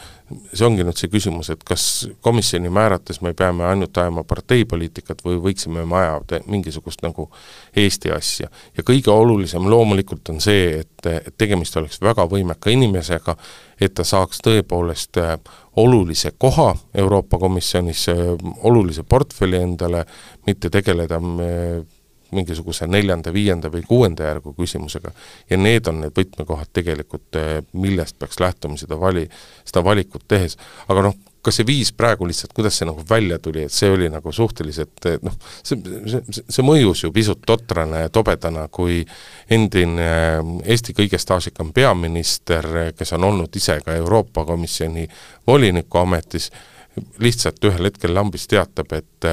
see ongi nüüd see küsimus, et kas komisjoni määrates me peame ainult ajama parteipoliitikat või võiksime me ajada mingisugust nagu Eesti asja. ja kõige olulisem loomulikult on see, et, et tegemist oleks väga võimeka inimesega, et ta saaks tõepoolest äh, olulise koha Euroopa Komisjonis, äh, olulise portfelli endale, mitte tegeleda äh, mingisuguse neljanda, viienda või kuuenda järgu küsimusega. ja need on need võtmekohad tegelikult, eh, millest peaks lähtuma seda vali, seda valikut tehes. aga noh, kas see viis praegu lihtsalt, kuidas see nagu välja tuli, et see oli nagu suhteliselt eh, noh, see, see, see mõjus ju pisut totrana ja tobedana, kui endine eh, Eesti kõige staažikam peaminister, kes on olnud ise ka Euroopa Komisjoni voliniku ametis, lihtsalt ühel hetkel lambist teatab, et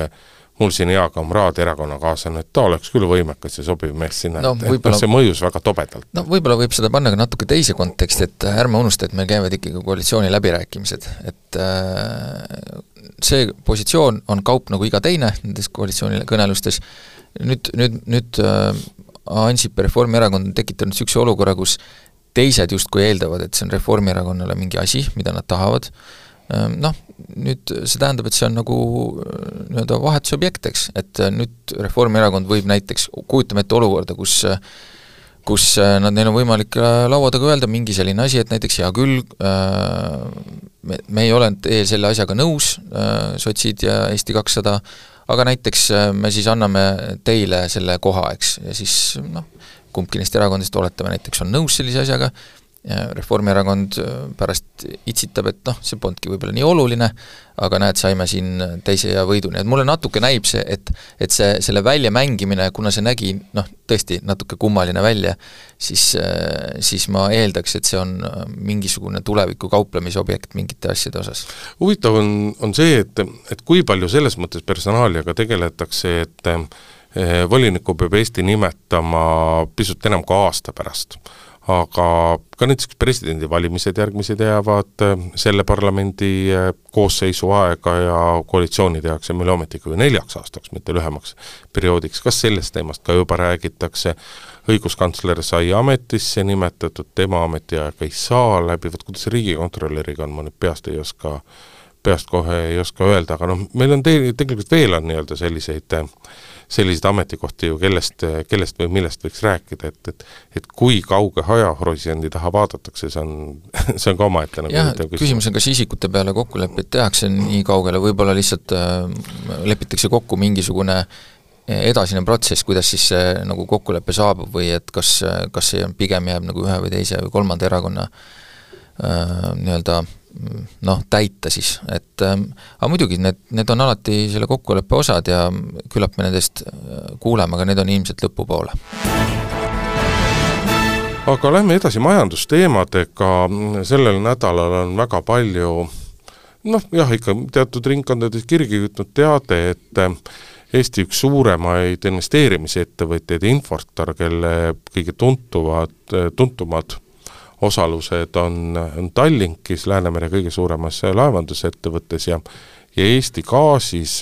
mul siin hea kamraad, erakonnakaaslane, et ta oleks küll võimekas ja sobiv mees sinna no,, et noh, see mõjus väga tobedalt. no võib-olla võib seda panna ka natuke teise konteksti, et ärme unusta, et meil käivad ikkagi koalitsiooni läbirääkimised, et äh, see positsioon on kaup nagu iga teine nendes koalitsioonikõnelustes, nüüd, nüüd, nüüd äh, Ansip ja Reformierakond on tekitanud niisuguse olukorra, kus teised justkui eeldavad, et see on Reformierakonnale mingi asi, mida nad tahavad, noh, nüüd see tähendab, et see on nagu äh, nii-öelda vahetusobjekt, eks, et äh, nüüd Reformierakond võib näiteks, kujutame ette olukorda, kus kus äh, nad, neil on võimalik laua taga öelda mingi selline asi, et näiteks hea küll, me, me ei ole teie selle asjaga nõus, sotsid ja Eesti kakssada, aga näiteks me siis anname teile selle koha, eks, ja siis noh, kumbki neist erakondadest, oletame näiteks, on nõus sellise asjaga, Reformierakond äh, pärast itsitab, et noh, see polnudki võib-olla nii oluline, aga näed, saime siin teise hea võidu, nii et mulle natuke näib see, et et see, selle väljamängimine, kuna see nägi noh, tõesti natuke kummaline välja, siis, äh, siis ma eeldaks, et see on äh, mingisugune tuleviku kauplemisobjekt mingite asjade osas. huvitav on, on see, et, et kui palju selles mõttes personaaliaga tegeletakse, et volinikku peab Eesti nimetama pisut enam kui aasta pärast aga ka näiteks presidendivalimised järgmised jäävad äh, selle parlamendi äh, koosseisu aega ja koalitsiooni tehakse meil ometigi ju neljaks aastaks, mitte lühemaks perioodiks, kas sellest teemast ka juba räägitakse, õiguskantsler sai ametisse nimetatud, tema ametiaega ei saa läbi, vot kuidas riigikontrolöriga on, ma nüüd peast ei oska peast kohe ei oska öelda, aga noh, meil on te-, tegelikult veel on nii-öelda selliseid selliseid ametikohti ju, kellest, kellest või millest võiks rääkida, et, et et kui kauge ajahorisondi taha vaadatakse, see on, see on ka omaette nagu jah, küsimus. on, kas isikute peale kokkuleppeid tehakse nii kaugele, võib-olla lihtsalt äh, lepitakse kokku mingisugune edasine protsess, kuidas siis see nagu kokkulepe saabub või et kas, kas see pigem jääb nagu ühe või teise või kolmanda erakonna äh, nii-öelda noh, täita siis, et äh, aga muidugi, need, need on alati selle kokkuleppe osad ja küllap me nendest äh, kuuleme, aga need on ilmselt lõpupoole. aga lähme edasi majandusteemadega, sellel nädalal on väga palju noh, jah, ikka teatud ringkondades kirgi kütnud teade, et äh, Eesti üks suuremaid investeerimisettevõtjaid, Infortar, kelle kõige tuntuvad, tuntumad osalused on, on Tallinkis, Läänemere kõige suuremas laevandusettevõttes ja ja Eesti Gaasis,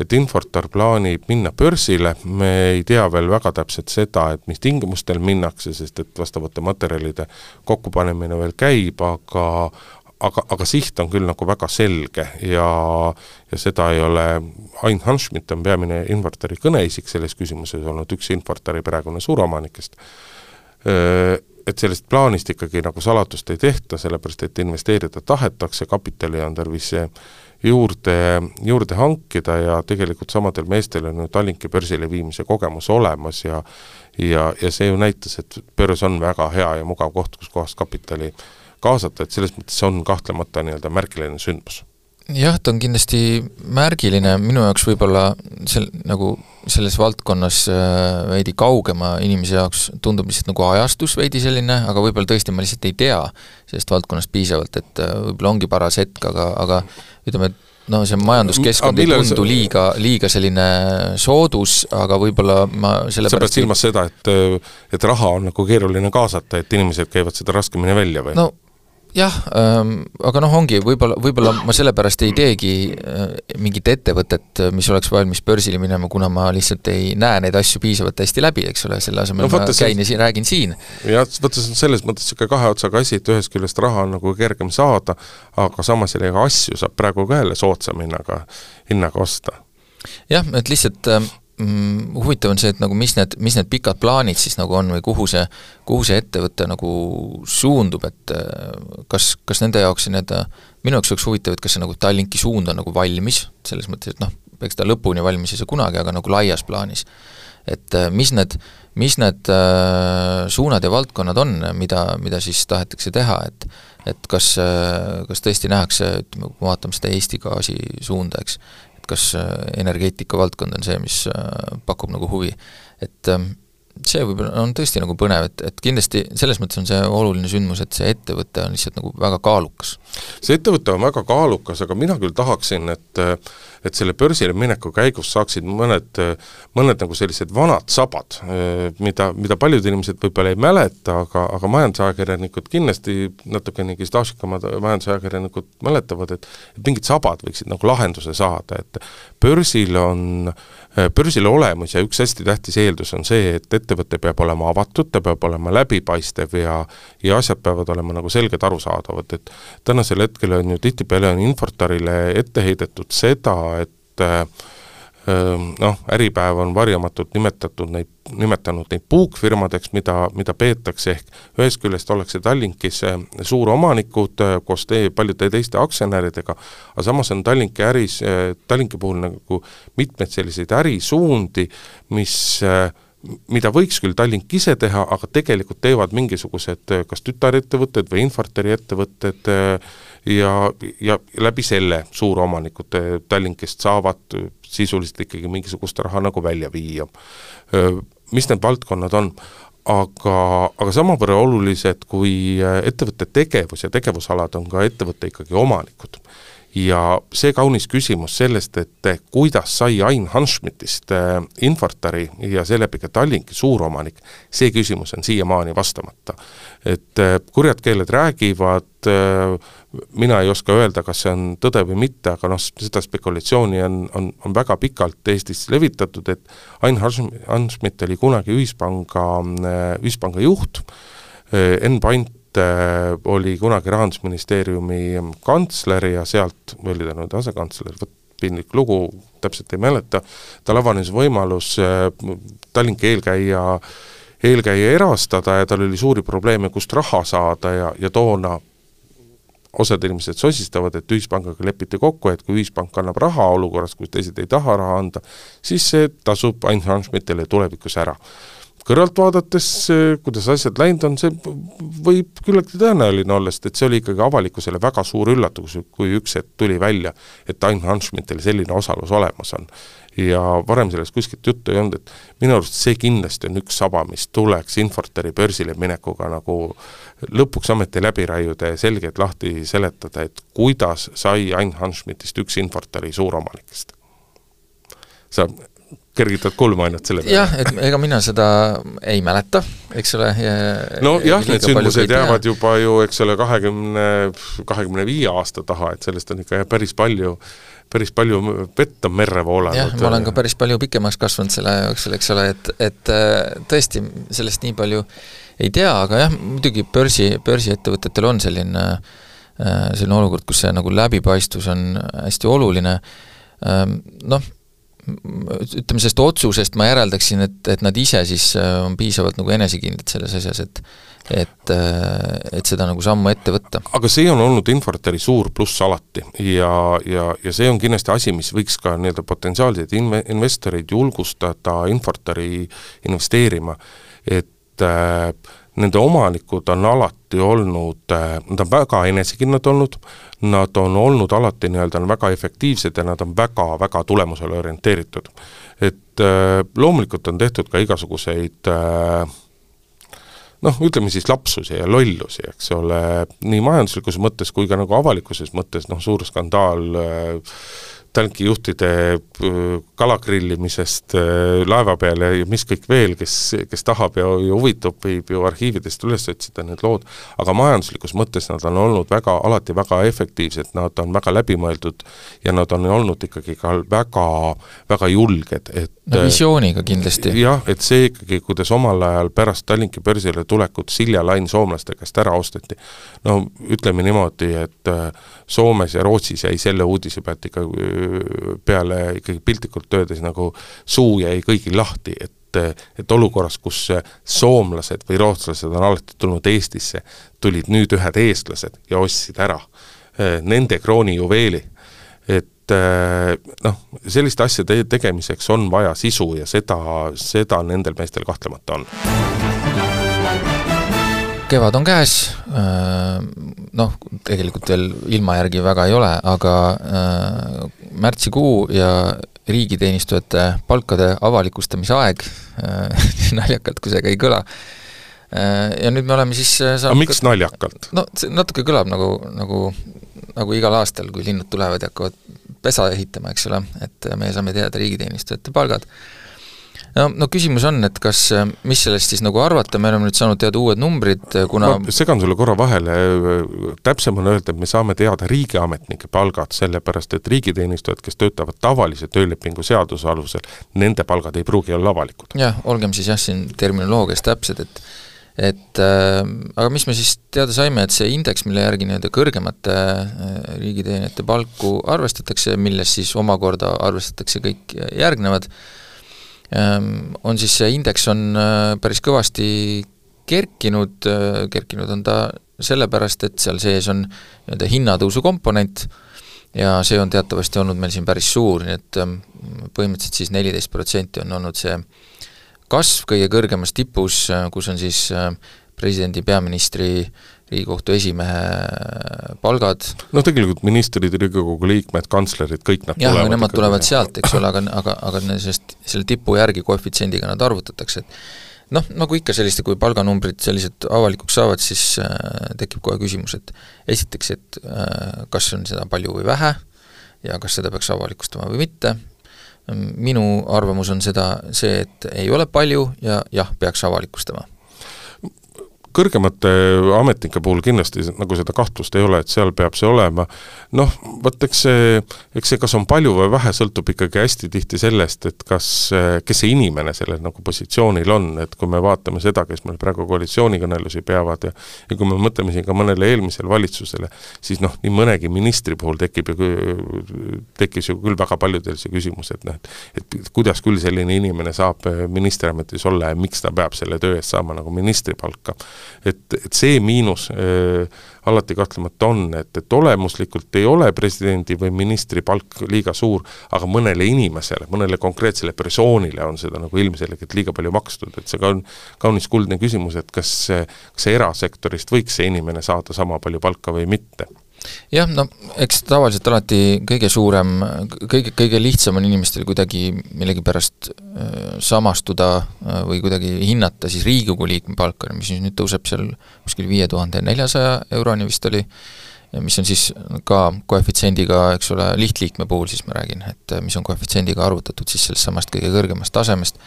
et Infortar plaanib minna börsile, me ei tea veel väga täpselt seda, et mis tingimustel minnakse, sest et vastavate materjalide kokkupanemine veel käib, aga aga, aga siht on küll nagu väga selge ja ja seda ei ole, Ain Hanschmidt on peamine Infortari kõneisik selles küsimuses olnud, üks Infortari praegune suuromanikest, et sellest plaanist ikkagi nagu salatust ei tehta, sellepärast et investeerida tahetakse, kapitali on tarvis juurde, juurde hankida ja tegelikult samadel meestel on ju Tallinki börsile viimise kogemus olemas ja ja, ja see ju näitas, et börs on väga hea ja mugav koht, kus kohast kapitali kaasata, et selles mõttes see on kahtlemata nii-öelda märgiline sündmus jah, ta on kindlasti märgiline, minu jaoks võib-olla sel-, nagu selles valdkonnas äh, veidi kaugema inimese jaoks tundub lihtsalt nagu ajastus veidi selline, aga võib-olla tõesti ma lihtsalt ei tea sellest valdkonnast piisavalt, et äh, võib-olla ongi paras hetk, aga, aga ütleme, et no see majanduskeskkond ei tundu liiga, liiga selline soodus, aga võib-olla ma sellepärast sa pead silmas seda, et et raha on nagu keeruline kaasata, et inimesed käivad seda raskemini välja või? no jah ähm,, aga noh, ongi, võib-olla, võib-olla ma sellepärast ei teegi äh, mingit ettevõtet, mis oleks valmis börsile minema, kuna ma lihtsalt ei näe neid asju piisavalt hästi läbi, eks ole, selle asemel no, ma käin ja siin, räägin siin. jah, vaata see on selles mõttes niisugune kahe otsaga asi, et ühest küljest raha on nagu kergem saada, aga samas jällegi asju saab praegu ka jälle soodsama hinnaga, hinnaga osta. jah, et lihtsalt äh, mm, huvitav on see, et nagu mis need, mis need pikad plaanid siis nagu on või kuhu see, kuhu see ettevõte nagu suundub, et äh, kas, kas nende jaoks need, minu jaoks oleks huvitav, et kas see nagu Tallinki suund on nagu valmis, selles mõttes, et noh, eks ta lõpuni valmis ei saa kunagi, aga nagu laias plaanis. et äh, mis need, mis need äh, suunad ja valdkonnad on, mida, mida siis tahetakse teha, et et kas, kas tõesti nähakse, ütleme, kui me vaatame seda Eesti gaasi suunda, eks, kas äh, energeetika valdkond on see, mis äh, pakub nagu huvi. et ähm, see võib-olla on tõesti nagu põnev, et, et kindlasti selles mõttes on see oluline sündmus, et see ettevõte on lihtsalt nagu väga kaalukas. See ettevõte on väga kaalukas, aga mina küll tahaksin, et et selle börsile mineku käigus saaksid mõned, mõned nagu sellised vanad sabad, mida, mida paljud inimesed võib-olla ei mäleta, aga, aga majandusajakirjanikud kindlasti natukenegi staažikamad majandusajakirjanikud mäletavad, et et mingid sabad võiksid nagu lahenduse saada, et börsil on börsile olemus ja üks hästi tähtis eeldus on see, et ettevõte peab olema avatud, ta peab olema läbipaistev ja ja asjad peavad olema nagu selged, arusaadavad, et tänasel hetkel on ju tihtipeale on Infortarile ette heidetud seda, et äh, noh, Äripäev on varjamatult nimetatud neid, nimetanud neid puukfirmadeks, mida, mida peetakse, ehk ühest küljest ollakse Tallinkis suuromanikud koos teie paljude teiste aktsionäridega, aga samas on Tallinki äris, Tallinki puhul nagu mitmeid selliseid ärisuundi, mis mida võiks küll Tallink ise teha, aga tegelikult teevad mingisugused kas tütarettevõtted või Infortari ettevõtted ja, ja läbi selle suuromanikud Tallinkist saavad sisuliselt ikkagi mingisugust raha nagu välja viia. Mis need valdkonnad on? aga, aga samavõrra olulised kui ettevõtte tegevus ja tegevusalad on ka ettevõtte ikkagi omanikud ja see kaunis küsimus sellest, et kuidas sai Ain Hanschmidtist äh, Infortari ja seeläbi ka Tallinki suuromanik, see küsimus on siiamaani vastamata. et äh, kurjad keeled räägivad, mina ei oska öelda, kas see on tõde või mitte, aga noh, seda spekulatsiooni on, on, on väga pikalt Eestis levitatud, et Ain Hanschmidt oli kunagi Ühispanga, Ühispanga juht, Enn Pant oli kunagi Rahandusministeeriumi kantsler ja sealt, või oli ta nüüd asekantsler, vot piinlik lugu, täpselt ei mäleta, tal avanes võimalus äh, Tallinki eelkäija, eelkäija erastada ja tal oli suuri probleeme, kust raha saada ja, ja toona osad inimesed sosistavad, et Ühispangaga lepiti kokku, et kui Ühispank annab raha olukorras, kus teised ei taha raha anda, siis see tasub Ain Hanschmidtile tulevikus ära kõrvalt vaadates, kuidas asjad läinud on, see võib küllaltki tõenäoline olla, sest et see oli ikkagi avalikkusele väga suur üllatus, kui üks hetk tuli välja, et Ain Hanschmidtil selline osalus olemas on. ja varem sellest kuskilt juttu ei olnud, et minu arust see kindlasti on üks saba, mis tuleks Infortari börsile minekuga nagu lõpuks ometi läbi raiuda ja selgelt lahti seletada, et kuidas sai Ain Hanschmidtist üks Infortari suuromanikest sa kergitad kulmu ainult selle peale. jah, et ega mina seda ei mäleta, eks ole. nojah, need sündmused jäävad juba ju, eks ole, kahekümne, kahekümne viie aasta taha, et sellest on ikka päris palju päris palju vett on merre voolanud. jah, ma olen ka päris palju pikemaks kasvanud selle jooksul, eks ole, et, et äh, tõesti, sellest nii palju ei tea, aga jah, muidugi börsi, börsiettevõtetel on selline äh, selline olukord, kus see nagu läbipaistvus on hästi oluline, ähm, noh, ütleme, sellest otsusest ma järeldaksin, et, et nad ise siis äh, on piisavalt nagu enesekindlad selles asjas, et et, äh, et seda nagu sammu ette võtta. aga see on olnud Infortari suur pluss alati ja, ja, ja see on kindlasti asi, mis võiks ka nii-öelda potentsiaalseid inve-, investoreid julgustada Infortari investeerima, et äh, nende omanikud on alati olnud, äh, nad on väga enesekindlad olnud, nad on olnud alati nii-öelda väga efektiivsed ja nad on väga-väga tulemusele orienteeritud. et äh, loomulikult on tehtud ka igasuguseid äh, noh, ütleme siis lapsusi ja lollusi, eks ole, nii majanduslikus mõttes kui ka nagu avalikkuses mõttes, noh suur skandaal äh, tankijuhtide äh, kalagrillimisest äh, laeva peal ja, ja mis kõik veel, kes, kes tahab ja, ja huvitub, võib ju arhiividest üles otsida need lood, aga majanduslikus mõttes nad on olnud väga, alati väga efektiivsed, nad on väga läbimõeldud ja nad on olnud ikkagi ka väga, väga julged, et no visiooniga kindlasti. jah, et see ikkagi, kuidas omal ajal pärast Tallinki börsile tulekut Silja Line soomlaste käest ära osteti, no ütleme niimoodi, et äh, Soomes ja Rootsis jäi selle uudise pealt ikka peale ikkagi piltlikult öeldes nagu suu jäi kõigil lahti, et et olukorras, kus soomlased või rootslased on alati tulnud Eestisse, tulid nüüd ühed eestlased ja ostsid ära eh, nende kroonijuveeli. et eh, noh, selliste asjade tegemiseks on vaja sisu ja seda, seda nendel meestel kahtlemata on kevad on käes, äh, noh, tegelikult veel ilma järgi väga ei ole, aga äh, märtsikuu ja riigiteenistujate palkade avalikustamise aeg, äh, naljakalt kui see ka ei kõla, ja nüüd me oleme siis saanud aga miks naljakalt? no see natuke kõlab nagu, nagu, nagu igal aastal, kui linnud tulevad ja hakkavad pesa ehitama, eks ole, et me saame teada riigiteenistujate palgad no, no küsimus on, et kas, äh, mis sellest siis nagu arvata, me oleme nüüd saanud teada uued numbrid, äh, kuna ma segan sulle korra vahele, täpsem on öelda, et me saame teada riigiametnike palgad, sellepärast et riigiteenistujad, kes töötavad tavalise töölepingu seaduse alusel, nende palgad ei pruugi olla avalikud. jah, olgem siis jah, siin terminoloogias täpsed, et et äh, aga mis me siis teada saime, et see indeks, mille järgi nii-öelda kõrgemate äh, riigiteenijate palku arvestatakse, milles siis omakorda arvestatakse kõik järgnevad äh, on siis see indeks on äh, päris kõvasti kerkinud, äh, kerkinud on ta sellepärast, et seal sees on nii-öelda hinnatõusu komponent ja see on teatavasti olnud meil siin päris suur, nii et ähm, põhimõtteliselt siis neliteist protsenti on olnud see kasv kõige kõrgemas tipus, äh, kus on siis presidendi, peaministri Riigikohtu esimehe palgad. noh, tegelikult ministrid, Riigikogu liikmed, kantslerid, kõik nad jah, aga nemad tulevad sealt, eks ole, aga, aga, aga sellest, selle tipu järgi koefitsiendiga nad arvutatakse, et noh, nagu ikka selliste, kui palganumbrid sellised avalikuks saavad, siis äh, tekib kohe küsimus, et esiteks, et äh, kas on seda palju või vähe ja kas seda peaks avalikustama või mitte, minu arvamus on seda, see, et ei ole palju ja jah, peaks avalikustama kõrgemate ametnike puhul kindlasti nagu seda kahtlust ei ole, et seal peab see olema, noh, vot eks see, eks see kas on palju või vähe, sõltub ikkagi hästi tihti sellest, et kas, kes see inimene sellel nagu positsioonil on, et kui me vaatame seda, kes meil praegu koalitsioonikõnelusi peavad ja ja kui me mõtleme siin ka mõnele eelmisele valitsusele, siis noh, nii mõnegi ministri puhul tekib ju, tekkis ju küll väga paljudel see küsimus, et noh, et et kuidas küll selline inimene saab ministriametis olla ja miks ta peab selle töö eest saama nagu ministripalka et, et see miinus äh, alati kahtlemata on, et, et olemuslikult ei ole presidendi või ministri palk liiga suur, aga mõnele inimesele, mõnele konkreetsele persoonile on seda nagu ilmselgelt liiga palju makstud, et see ka on kaunis kuldne küsimus, et kas, kas erasektorist võiks see inimene saada sama palju palka või mitte jah, no eks tavaliselt alati kõige suurem, kõige, kõige lihtsam on inimestel kuidagi millegipärast äh, samastuda äh, või kuidagi hinnata siis Riigikogu liikme palka, mis nüüd tõuseb seal kuskil viie tuhande neljasaja euroni vist oli, mis on siis ka koefitsiendiga, eks ole, lihtliikme puhul siis ma räägin, et mis on koefitsiendiga arvutatud siis sellest samast kõige kõrgemast tasemest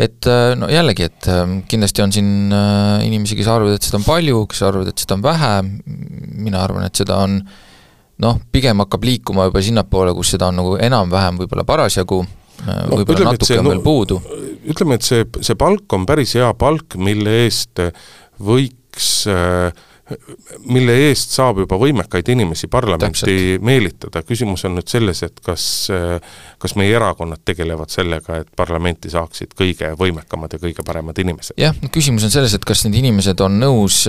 et äh, no jällegi, et ähm, kindlasti on siin äh, inimesi, kes arvavad, et seda on palju, kes arvavad, et seda on vähe, mina arvan, et seda on noh, pigem hakkab liikuma juba sinnapoole, kus seda on nagu enam-vähem võib-olla parasjagu, äh, no, võib-olla natuke see, on veel puudu. ütleme, et see, see palk on päris hea palk, mille eest võiks äh, mille eest saab juba võimekaid inimesi parlamenti Täpselt. meelitada, küsimus on nüüd selles, et kas, kas meie erakonnad tegelevad sellega, et parlamenti saaksid kõige võimekamad ja kõige paremad inimesed? jah, küsimus on selles, et kas need inimesed on nõus,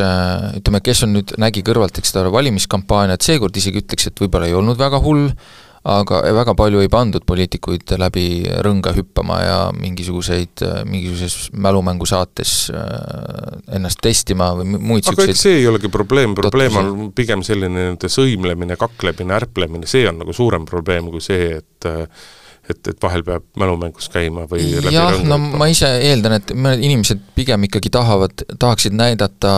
ütleme, kes on nüüd, nägi kõrvalt, eks ta valimiskampaaniat, seekord isegi ütleks, et võib-olla ei olnud väga hull, aga väga palju ei pandud poliitikuid läbi rõnga hüppama ja mingisuguseid, mingisuguses mälumängusaates äh, ennast testima või muid aga eks see ei olegi probleem, probleem on pigem selline nii-öelda sõimlemine, kaklemine, ärplemine, see on nagu suurem probleem kui see, et et, et vahel peab mälumängus käima või jah, no ma ise eeldan, et mõned inimesed pigem ikkagi tahavad, tahaksid näidata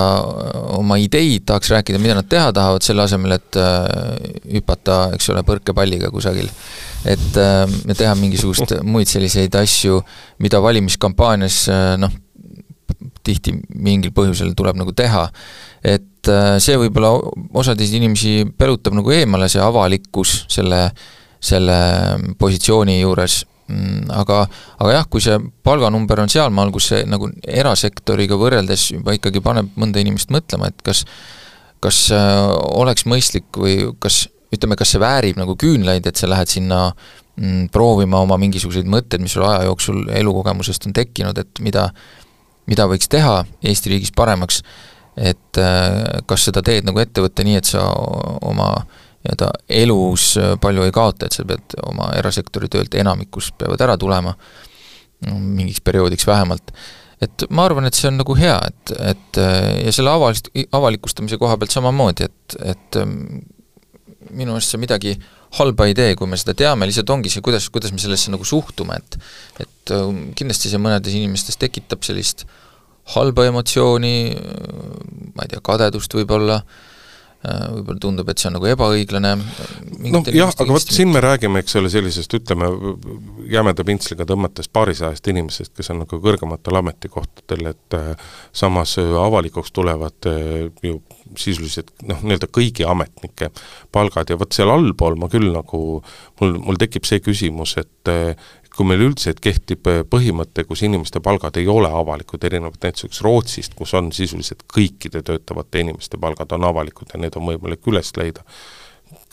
oma ideid, tahaks rääkida, mida nad teha tahavad, selle asemel, et äh, hüpata, eks ole, põrkepalliga kusagil. et äh, teha mingisugust muid selliseid asju, mida valimiskampaanias äh, noh, tihti mingil põhjusel tuleb nagu teha. et äh, see võib-olla osasid inimesi pelutab nagu eemale, see avalikkus, selle äh, selle positsiooni juures, mm, aga, aga jah, kui see palganumber on sealmaal, kus see nagu erasektoriga võrreldes juba ikkagi paneb mõnda inimest mõtlema, et kas kas äh, oleks mõistlik või kas ütleme, kas see väärib nagu küünlaid, et sa lähed sinna mm, proovima oma mingisuguseid mõtteid, mis sul aja jooksul elukogemusest on tekkinud, et mida mida võiks teha Eesti riigis paremaks, et äh, kas seda teed nagu ettevõtte nii, et sa oma äh, nii-öelda elus äh, palju ei kaota, et sa pead oma erasektori töölt enamikus peavad ära tulema, mingiks perioodiks vähemalt, et ma arvan, et see on nagu hea, et, et äh, ja selle avalist-, avalikustamise koha pealt samamoodi, et, et ähm, minu arust see midagi halba ei tee, kui me seda teame, lihtsalt ongi see, kuidas, kuidas me sellesse nagu suhtume, et et ähm, kindlasti see mõnedes inimestes tekitab sellist halba emotsiooni, ma ei tea, kadedust võib-olla äh,, Äh, võib-olla tundub, et see on nagu ebaõiglane. noh jah, aga vot siin me räägime, eks ole, sellisest ütleme, jämeda pintsliga tõmmates paarisajast inimesest, kes on nagu kõrgematel ametikohtadel, et äh, samas äh, avalikuks tulevad ju sisuliselt noh, nii-öelda kõigi ametnike palgad ja vot seal allpool ma küll nagu, mul, mul tekib see küsimus, et kui meil üldse kehtib äh, põhimõte, kus inimeste palgad ei ole avalikud, erinevalt näiteks Rootsist, kus on sisuliselt kõikide töötavate inimeste palgad on avalikud ja need on võimalik üles leida,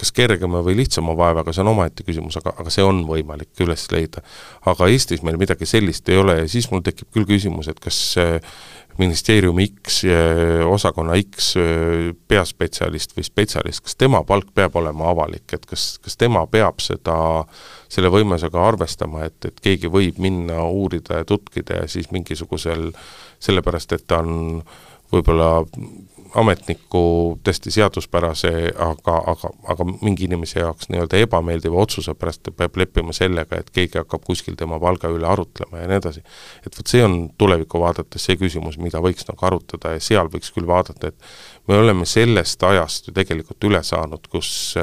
kas kergema või lihtsama vaevaga, see on omaette küsimus, aga, aga see on võimalik üles leida. aga Eestis meil midagi sellist ei ole ja siis mul tekib küll küsimus, et kas äh, ministeeriumi X, osakonna X peaspetsialist või spetsialist, kas tema palk peab olema avalik, et kas, kas tema peab seda, selle võimelusega arvestama, et, et keegi võib minna uurida ja tutkida ja siis mingisugusel, sellepärast et ta on võib-olla ametniku tõesti seaduspärase, aga, aga, aga mingi inimese jaoks nii-öelda ebameeldiva otsuse pärast ta peab leppima sellega, et keegi hakkab kuskil tema palga üle arutlema ja nii edasi. et vot see on tulevikku vaadates see küsimus, mida võiks nagu arutada ja seal võiks küll vaadata, et me oleme sellest ajast ju tegelikult üle saanud, kus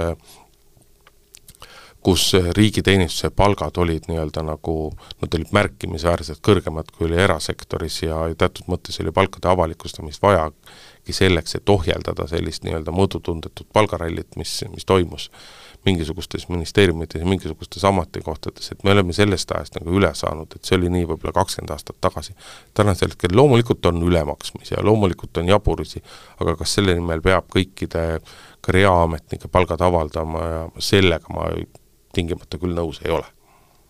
kus riigiteenistuse palgad olid nii-öelda nagu, nad olid märkimisväärselt kõrgemad, kui oli erasektoris ja teatud mõttes oli palkade avalikustamist vajagi selleks, et ohjeldada sellist nii-öelda mõõdutundetut palgarallit, mis, mis toimus mingisugustes ministeeriumites ja mingisugustes ametikohtades, et me oleme sellest ajast nagu üle saanud, et see oli nii võib-olla kakskümmend aastat tagasi. tänasel hetkel loomulikult on ülemaksmisi ja loomulikult on jaburisi, aga kas selle nimel peab kõikide ka reaametnike palgad avaldama ja sellega ma tingimata küll nõus ei ole.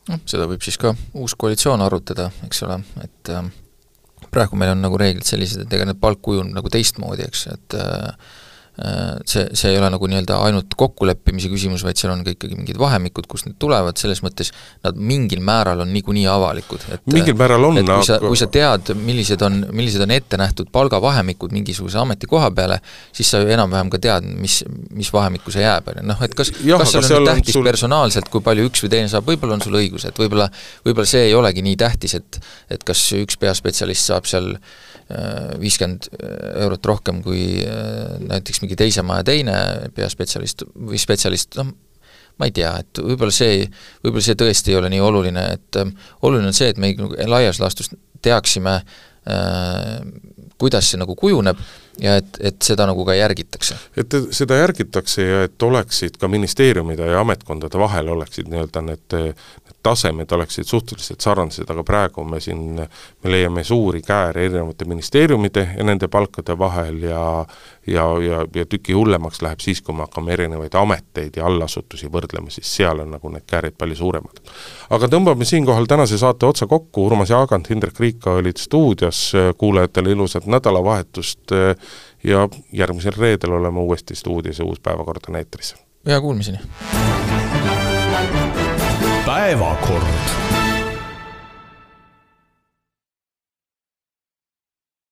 noh, seda võib siis ka uus koalitsioon arutada, eks ole, et äh, praegu meil on nagu reeglid sellised, et ega need palk kujuneb nagu teistmoodi, eks, et äh, see, see ei ole nagu nii-öelda ainult kokkuleppimise küsimus, vaid seal on ka ikkagi mingid vahemikud, kust need tulevad, selles mõttes nad mingil määral on niikuinii avalikud, et mingil määral on, et kui sa, kui sa tead, millised on, millised on ette nähtud palgavahemikud mingisuguse ametikoha peale, siis sa ju enam-vähem ka tead, mis, mis vahemikku see jääb, on ju, noh et kas, kas seal on seal tähtis sul... personaalselt, kui palju üks või teine saab, võib-olla on sul õigus, et võib-olla, võib-olla see ei olegi nii tähtis, et et kas üks peaspetsialist saab seal viiskümmend eurot rohkem kui äh, näiteks mingi teise maja teine peaspetsialist või spetsialist, noh, ma ei tea, et võib-olla see, võib-olla see tõesti ei ole nii oluline, et ähm, oluline on see, et me nagu laias laastus teaksime äh,, kuidas see nagu kujuneb ja et, et seda nagu ka järgitakse. et seda järgitakse ja et oleksid ka ministeeriumide ja ametkondade vahel oleksid nii-öelda need, tasemed oleksid suhteliselt sarnased, aga praegu me siin, me leiame suuri kääre erinevate ministeeriumide ja nende palkade vahel ja ja, ja, ja tüki hullemaks läheb siis, kui me hakkame erinevaid ameteid ja allasutusi võrdlema, siis seal on nagu need käärid palju suuremad. aga tõmbame siinkohal tänase saate otsa kokku, Urmas Jaagant, Hindrek Riika olid stuudios, kuulajatele ilusat nädalavahetust ja järgmisel reedel oleme uuesti stuudios ja uus päevakord on eetris. ja kuulmiseni! Päevakord